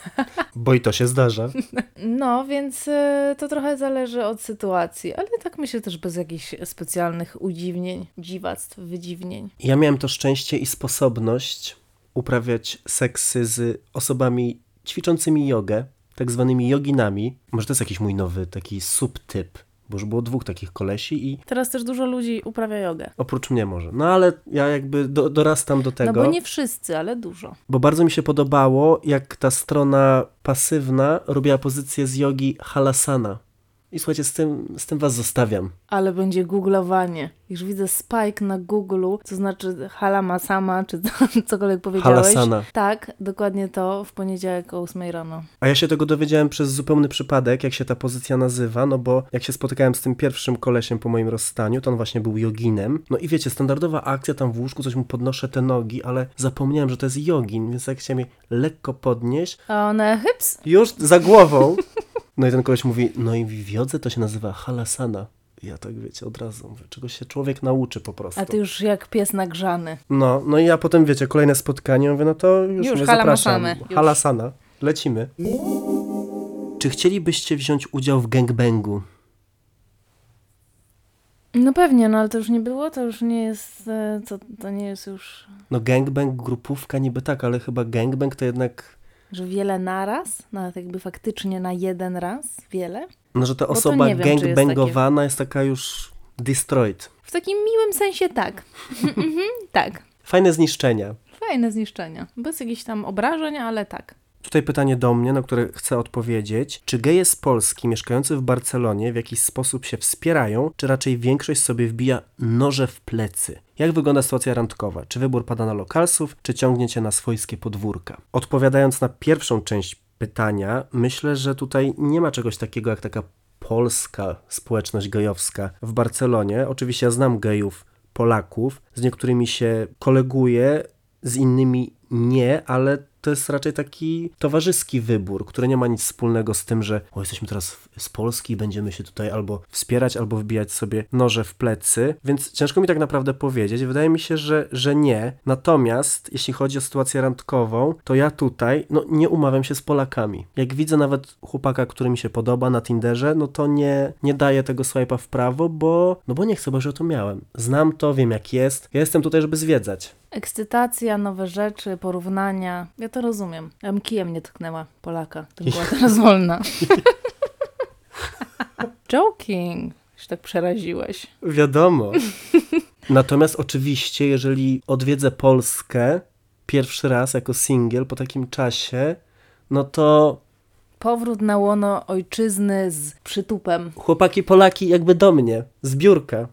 [LAUGHS] Bo i to się zdarza. No, więc e, to trochę zależy od sytuacji, ale tak myślę też bez jakichś specjalnych udziwnień, dziwactw, wydziwnień. Ja miałem to szczęście i sposobność uprawiać seksy z osobami ćwiczącymi jogę, tak zwanymi joginami. Może to jest jakiś mój nowy taki subtyp, bo już było dwóch takich kolesi i Teraz też dużo ludzi uprawia jogę. oprócz mnie może. No ale ja jakby do, dorastam do tego. No bo nie wszyscy, ale dużo. Bo bardzo mi się podobało, jak ta strona pasywna robiła pozycję z jogi halasana. I słuchajcie, z tym, z tym was zostawiam. Ale będzie googlowanie. Już widzę spike na Google'u, co znaczy halama sama, czy co- [LAUGHS] cokolwiek powiedziałeś. Halasana. Tak, dokładnie to w poniedziałek o 8 rano. A ja się tego dowiedziałem przez zupełny przypadek, jak się ta pozycja nazywa, no bo jak się spotykałem z tym pierwszym kolesiem po moim rozstaniu, to on właśnie był joginem. No i wiecie, standardowa akcja, tam w łóżku coś mu podnoszę te nogi, ale zapomniałem, że to jest jogin, więc jak chciałem je lekko podnieść, A one hyps? już za głową. [LAUGHS] No i ten koleś mówi, no i w wiodze to się nazywa halasana. Ja tak wiecie, od razu mówię, czego się człowiek nauczy po prostu. A ty już jak pies nagrzany. No, no i ja potem, wiecie, kolejne spotkanie, mówię, no to już, Już, zapraszam. już. Halasana. Lecimy. Czy chcielibyście wziąć udział w gangbangu? No pewnie, no ale to już nie było, to już nie jest, e, co, to nie jest już, No gangbang, grupówka niby tak, ale chyba gangbang to jednak, że wiele naraz, nawet jakby faktycznie na jeden raz, wiele. no że ta osoba wiem, czy jest gangbangowana jest taka już destroyed. W takim miłym sensie tak. [LAUGHS] Mhm, tak. Fajne zniszczenia. Fajne zniszczenia. Bez jakichś tam obrażeń, ale tak. Tutaj pytanie do mnie, na które chcę odpowiedzieć. Czy geje z Polski mieszkający w Barcelonie w jakiś sposób się wspierają, czy raczej większość sobie wbija noże w plecy? Jak wygląda sytuacja randkowa? Czy wybór pada na lokalsów, czy ciągniecie na swojskie podwórka? Odpowiadając na pierwszą część pytania, myślę, że tutaj nie ma czegoś takiego jak taka polska społeczność gejowska w Barcelonie. Oczywiście ja znam gejów Polaków, z niektórymi się koleguję, z innymi nie, ale to jest raczej taki towarzyski wybór, który nie ma nic wspólnego z tym, że o, jesteśmy teraz z Polski i będziemy się tutaj albo wspierać, albo wbijać sobie noże w plecy, więc ciężko mi tak naprawdę powiedzieć. Wydaje mi się, że, że nie. Natomiast jeśli chodzi o sytuację randkową, to ja tutaj no, nie umawiam się z Polakami. Jak widzę nawet chłopaka, który mi się podoba na Tinderze, no to nie, nie daję tego swipe'a w prawo, bo, no bo nie chcę, bo o to miałem. Znam to, wiem jak jest. Ja jestem tutaj, żeby zwiedzać. Ekscytacja, nowe rzeczy, porównania. Ja to rozumiem. Ja bym kijem nie tknęła Polaka. To była teraz wolna. [LAUGHS] Joking. Się tak przeraziłeś. Wiadomo. Natomiast oczywiście, jeżeli odwiedzę Polskę pierwszy raz jako singiel po takim czasie, no to Powrót na łono ojczyzny z przytupem. chłopaki Polaki jakby do mnie, z biurka.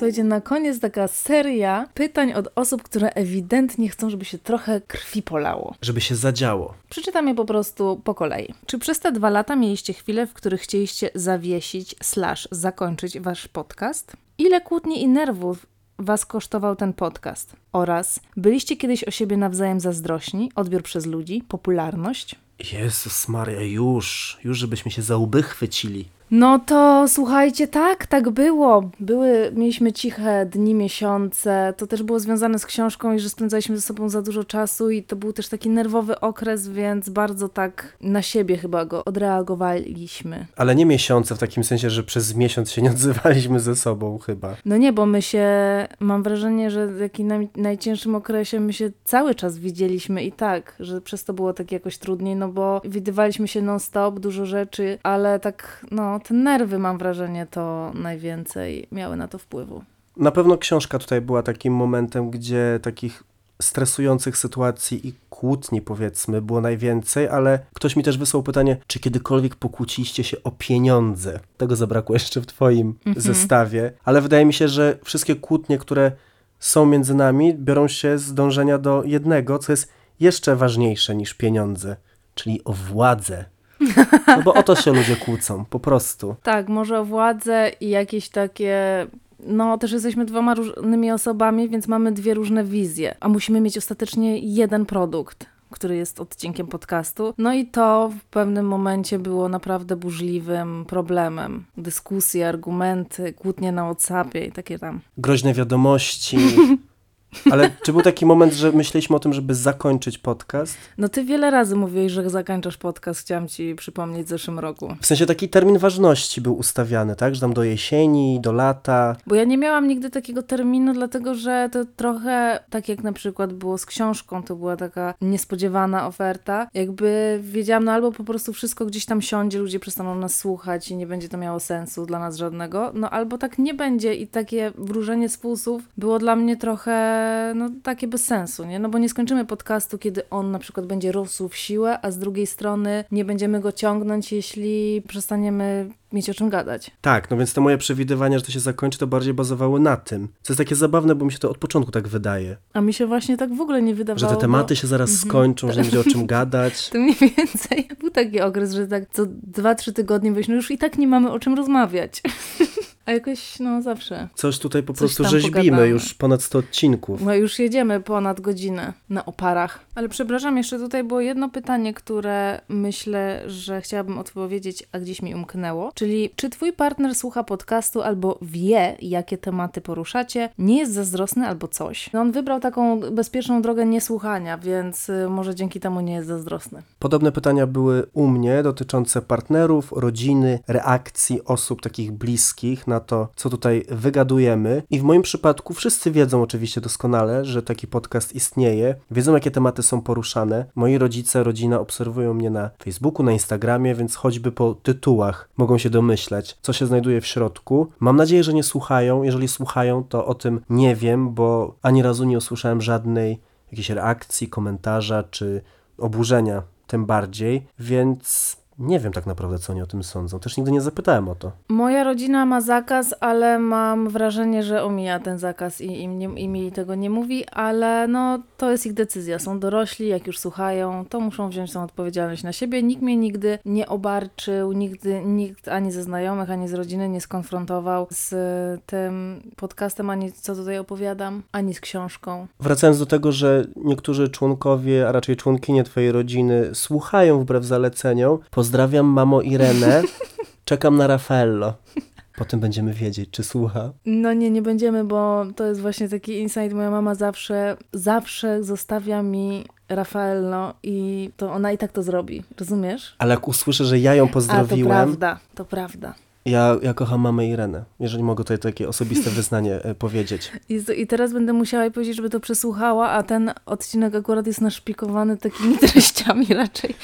Słuchajcie, na koniec taka seria pytań od osób, które ewidentnie chcą, żeby się trochę krwi polało. Żeby się zadziało. Przeczytam je po prostu po kolei. Czy przez te dwa lata mieliście chwile, w których chcieliście zawiesić slash zakończyć wasz podcast? Ile kłótni i nerwów was kosztował ten podcast? Oraz byliście kiedyś o siebie nawzajem zazdrośni? Odbiór przez ludzi? Popularność? Jezus Maria, już, już żebyśmy się za łby chwycili. No to słuchajcie, tak, tak było. Były, mieliśmy ciche dni, miesiące. To też było związane z książką i że spędzaliśmy ze sobą za dużo czasu i to był też taki nerwowy okres, więc bardzo tak na siebie chyba go odreagowaliśmy. Ale nie miesiące w takim sensie, że przez miesiąc się nie odzywaliśmy ze sobą chyba. No nie, bo my się, mam wrażenie, że w takim naj, najcięższym okresie my się cały czas widzieliśmy i tak, że przez to było tak jakoś trudniej, no bo widywaliśmy się non-stop, dużo rzeczy, ale tak, no, te nerwy mam wrażenie to najwięcej miały na to wpływu. Na pewno książka tutaj była takim momentem, gdzie takich stresujących sytuacji i kłótni, powiedzmy, było najwięcej, ale ktoś mi też wysłał pytanie, czy kiedykolwiek pokłóciliście się o pieniądze? Tego zabrakło jeszcze w Twoim zestawie, ale wydaje mi się, że wszystkie kłótnie, które są między nami, biorą się z dążenia do jednego, co jest jeszcze ważniejsze niż pieniądze, czyli o władzę. [LAUGHS] No bo o to się ludzie kłócą, po prostu. Tak, może o władzę i jakieś takie. No, też jesteśmy dwoma różnymi osobami, więc mamy dwie różne wizje, a musimy mieć ostatecznie jeden produkt. który jest odcinkiem podcastu. No i to w pewnym momencie było naprawdę burzliwym problemem. Dyskusje, argumenty, kłótnie na WhatsAppie i takie tam. Groźne wiadomości. [LAUGHS] Ale czy był taki moment, że myśleliśmy o tym, żeby zakończyć podcast? No ty wiele razy mówiłeś, że zakończasz podcast, chciałam ci przypomnieć w zeszłym roku. W sensie taki termin ważności był ustawiany, tak? Że tam do jesieni, do lata. Bo ja nie miałam nigdy takiego terminu, dlatego że to trochę tak jak na przykład było z książką, to była taka niespodziewana oferta. Jakby wiedziałam, no albo po prostu wszystko gdzieś tam siądzie, ludzie przestaną nas słuchać i nie będzie to miało sensu dla nas żadnego, no albo tak nie będzie i takie wróżenie z było dla mnie trochę no takie bez sensu, nie? No bo nie skończymy podcastu, kiedy on na przykład będzie rósł w siłę, a z drugiej strony nie będziemy go ciągnąć, jeśli przestaniemy mieć o czym gadać. Tak, no więc te moje przewidywania, że to się zakończy, to bardziej bazowały na tym. Co jest takie zabawne, bo mi się to od początku tak wydaje. A mi się właśnie tak w ogóle nie wydawało. Że te tematy bo... się zaraz mhm. skończą, że nie będzie o czym [LAUGHS] gadać. To mniej więcej [LAUGHS] był taki okres, że tak co dwa, trzy tygodnie weź, no już i tak nie mamy o czym rozmawiać. [LAUGHS] A jakoś, no zawsze. Coś tutaj po Coś prostu rzeźbimy, pogadamy. już ponad 100 odcinków. No już jedziemy ponad godzinę na oparach. Ale przepraszam, jeszcze tutaj było jedno pytanie, które myślę, że chciałabym odpowiedzieć, a gdzieś mi umknęło. Czyli czy twój partner słucha podcastu albo wie, jakie tematy poruszacie, nie jest zazdrosny albo coś? No on wybrał taką bezpieczną drogę niesłuchania, więc y, może dzięki temu nie jest zazdrosny. Podobne pytania były u mnie dotyczące partnerów, rodziny, reakcji osób takich bliskich na to, co tutaj wygadujemy. I w moim przypadku wszyscy wiedzą oczywiście doskonale, że taki podcast istnieje, wiedzą jakie tematy są poruszane. Moi rodzice, rodzina obserwują mnie na Facebooku, na Instagramie, więc choćby po tytułach mogą się domyśleć, co się znajduje w środku. Mam nadzieję, że nie słuchają. Jeżeli słuchają, to o tym nie wiem, bo ani razu nie usłyszałem żadnej jakiejś reakcji, komentarza czy oburzenia tym bardziej, więc nie wiem tak naprawdę, co oni o tym sądzą. Też nigdy nie zapytałem o to. Moja rodzina ma zakaz, ale mam wrażenie, że omija ten zakaz i, im, nie, i mi tego nie mówi, ale no to jest ich decyzja. Są dorośli, jak już słuchają, to muszą wziąć tą odpowiedzialność na siebie. Nikt mnie nigdy nie obarczył, nigdy nikt ani ze znajomych, ani z rodziny nie skonfrontował z tym podcastem, ani co tutaj opowiadam, ani z książką. Wracając do tego, że niektórzy członkowie, a raczej członkinie twojej rodziny słuchają wbrew zaleceniom, Pozdrawiam mamo Irenę. Czekam na Raffaello. Potem będziemy wiedzieć, czy słucha. No nie, nie będziemy, bo to jest właśnie taki insight. Moja mama zawsze, zawsze zostawia mi Raffaello i to ona i tak to zrobi. Rozumiesz? Ale jak usłyszę, że ja ją. A, to prawda, to prawda. Ja, ja kocham mamę Irenę, jeżeli mogę tutaj takie osobiste [LAUGHS] wyznanie e, powiedzieć. I, I, teraz będę musiała jej powiedzieć, żeby to przesłuchała, a ten odcinek akurat jest naszpikowany takimi [LAUGHS] treściami raczej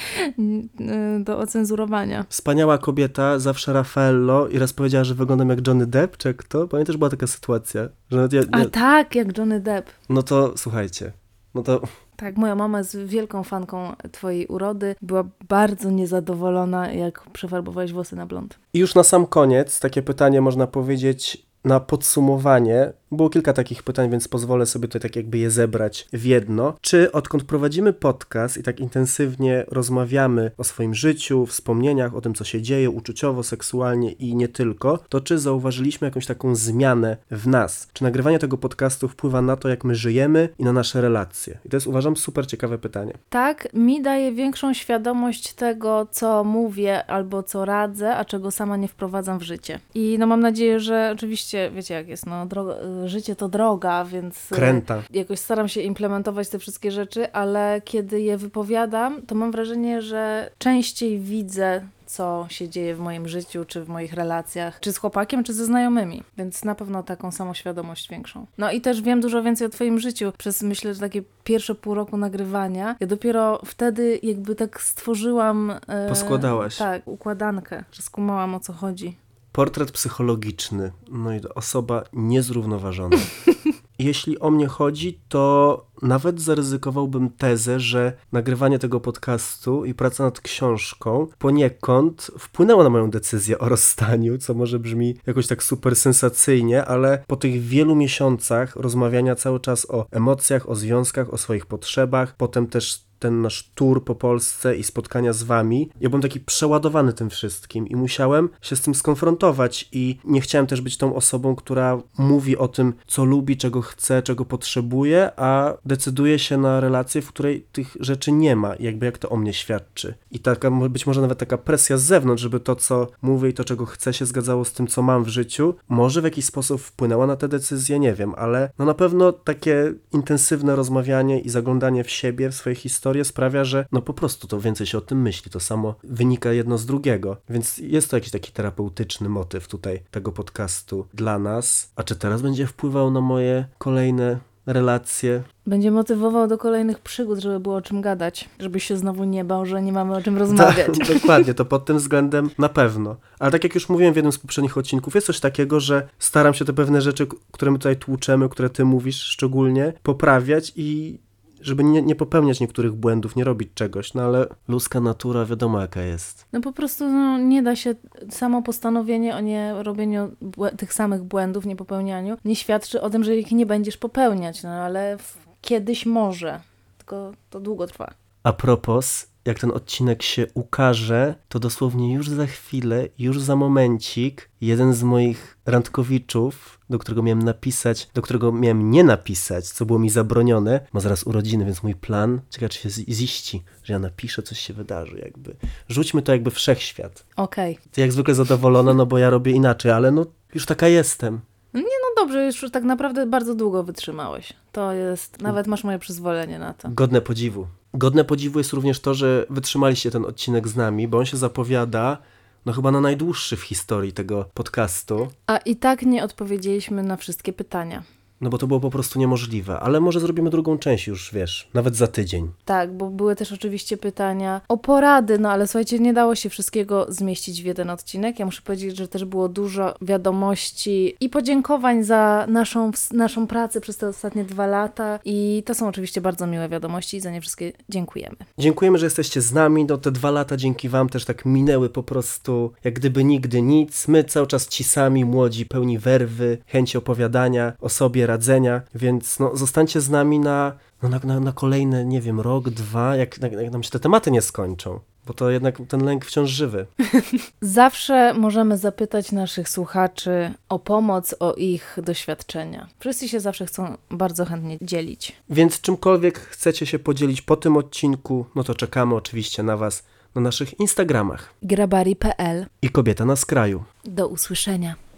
do ocenzurowania. Wspaniała kobieta, zawsze Raffaello i raz powiedziała, że wyglądam jak Johnny Depp, czy kto? Pamiętasz, była taka sytuacja. Że ja, ja... A tak, jak Johnny Depp. No to słuchajcie, no to tak, moja mama jest wielką fanką Twojej urody. Była bardzo niezadowolona, jak przefarbowałeś włosy na blond. I już na sam koniec takie pytanie można powiedzieć na podsumowanie było kilka takich pytań, więc pozwolę sobie tutaj tak jakby je zebrać w jedno. Czy odkąd prowadzimy podcast i tak intensywnie rozmawiamy o swoim życiu, wspomnieniach, o tym, co się dzieje uczuciowo, seksualnie i nie tylko, to czy zauważyliśmy jakąś taką zmianę w nas? Czy nagrywanie tego podcastu wpływa na to, jak my żyjemy i na nasze relacje? I to jest, uważam, super ciekawe pytanie. Tak, mi daje większą świadomość tego, co mówię albo co radzę, a czego sama nie wprowadzam w życie. I no mam nadzieję, że oczywiście, wiecie jak jest, no droga życie to droga, więc e, Kręta. jakoś staram się implementować te wszystkie rzeczy, ale kiedy je wypowiadam, to mam wrażenie, że częściej widzę co się dzieje w moim życiu, czy w moich relacjach, czy z chłopakiem, czy ze znajomymi. Więc na pewno taką samoświadomość większą. No i też wiem dużo więcej o Twoim życiu. Przez myślę, że takie pierwsze pół roku nagrywania, ja dopiero wtedy jakby tak stworzyłam. E, Poskładałaś. Tak, układankę, że skumałam o co chodzi. Portret psychologiczny. No i osoba niezrównoważona. [LAUGHS] Jeśli o mnie chodzi, to nawet zaryzykowałbym tezę, że nagrywanie tego podcastu i praca nad książką poniekąd wpłynęło na moją decyzję o rozstaniu, co może brzmi jakoś tak super sensacyjnie, ale po tych wielu miesiącach rozmawiania cały czas o emocjach, o związkach, o swoich potrzebach, potem też ten nasz tour po Polsce i spotkania z wami, ja byłem taki przeładowany tym wszystkim i musiałem się z tym skonfrontować i nie chciałem też być tą osobą, która mówi o tym, co lubi, czego chce, czego potrzebuje, a decyduje się na relację, w której tych rzeczy nie ma, jakby jak to o mnie świadczy. I taka, być może nawet taka presja z zewnątrz, żeby to, co mówię i to, czego chcę, się zgadzało z tym, co mam w życiu, może w jakiś sposób wpłynęła na te decyzje, nie wiem, ale no na pewno takie intensywne rozmawianie i zaglądanie w siebie, w swoje historie sprawia, że no po prostu to więcej się o tym myśli, to samo wynika jedno z drugiego, więc jest to jakiś taki terapeutyczny motyw tutaj tego podcastu dla nas. A czy teraz będzie wpływał na moje kolejne relacje? Będzie motywował do kolejnych przygód, żeby było o czym gadać. Żebyś się znowu nie bał, że nie mamy o czym rozmawiać. Tak, [LAUGHS] dokładnie, to pod tym względem na pewno. Ale tak jak już mówiłem w jednym z poprzednich odcinków, jest coś takiego, że staram się te pewne rzeczy, które my tutaj tłuczemy, które ty mówisz szczególnie, poprawiać i żeby nie, nie popełniać niektórych błędów, nie robić czegoś, no ale ludzka natura wiadomo jaka jest. No po prostu no, nie da się, samo postanowienie o nie robieniu tych samych błędów, nie popełnianiu, nie świadczy o tym, że ich nie będziesz popełniać, no ale kiedyś może, tylko to długo trwa. A propos, jak ten odcinek się ukaże, to dosłownie już za chwilę, już za momencik, jeden z moich randkowiczów, do którego miałem napisać, do którego miałem nie napisać, co było mi zabronione, ma zaraz urodziny, więc mój plan, ciekawe czy się ziści, że ja napiszę, coś się wydarzy, jakby. Rzućmy to jakby wszechświat. Okej. Ty jak zwykle zadowolona, no bo ja robię inaczej, ale no już taka jestem. No dobrze, już tak naprawdę bardzo długo wytrzymałeś. To jest, nawet masz moje przyzwolenie na to. Godne podziwu. Godne podziwu jest również to, że wytrzymaliście ten odcinek z nami, bo on się zapowiada, no chyba na najdłuższy w historii tego podcastu. A i tak nie odpowiedzieliśmy na wszystkie pytania. No bo to było po prostu niemożliwe, ale może zrobimy drugą część już, wiesz, nawet za tydzień. Tak, bo były też oczywiście pytania o porady, no ale słuchajcie, nie dało się wszystkiego zmieścić w jeden odcinek. Ja muszę powiedzieć, że też było dużo wiadomości i podziękowań za naszą, naszą pracę przez te ostatnie dwa lata i to są oczywiście bardzo miłe wiadomości i za nie wszystkie dziękujemy. Dziękujemy, że jesteście z nami. No te dwa lata dzięki wam też tak minęły po prostu jak gdyby nigdy nic. My cały czas ci sami, młodzi, pełni werwy, chęci opowiadania o sobie, radzenia, więc no zostańcie z nami na, no, na, na, kolejne, nie wiem, rok, dwa, jak, jak, jak nam się te tematy nie skończą. Bo to jednak ten lęk wciąż żywy. [LAUGHS] Zawsze możemy zapytać naszych słuchaczy o pomoc, o ich doświadczenia. Wszyscy się zawsze chcą bardzo chętnie dzielić. Więc czymkolwiek chcecie się podzielić po tym odcinku, no to czekamy oczywiście na was na naszych Instagramach. grabari.pl I kobieta na skraju. Do usłyszenia.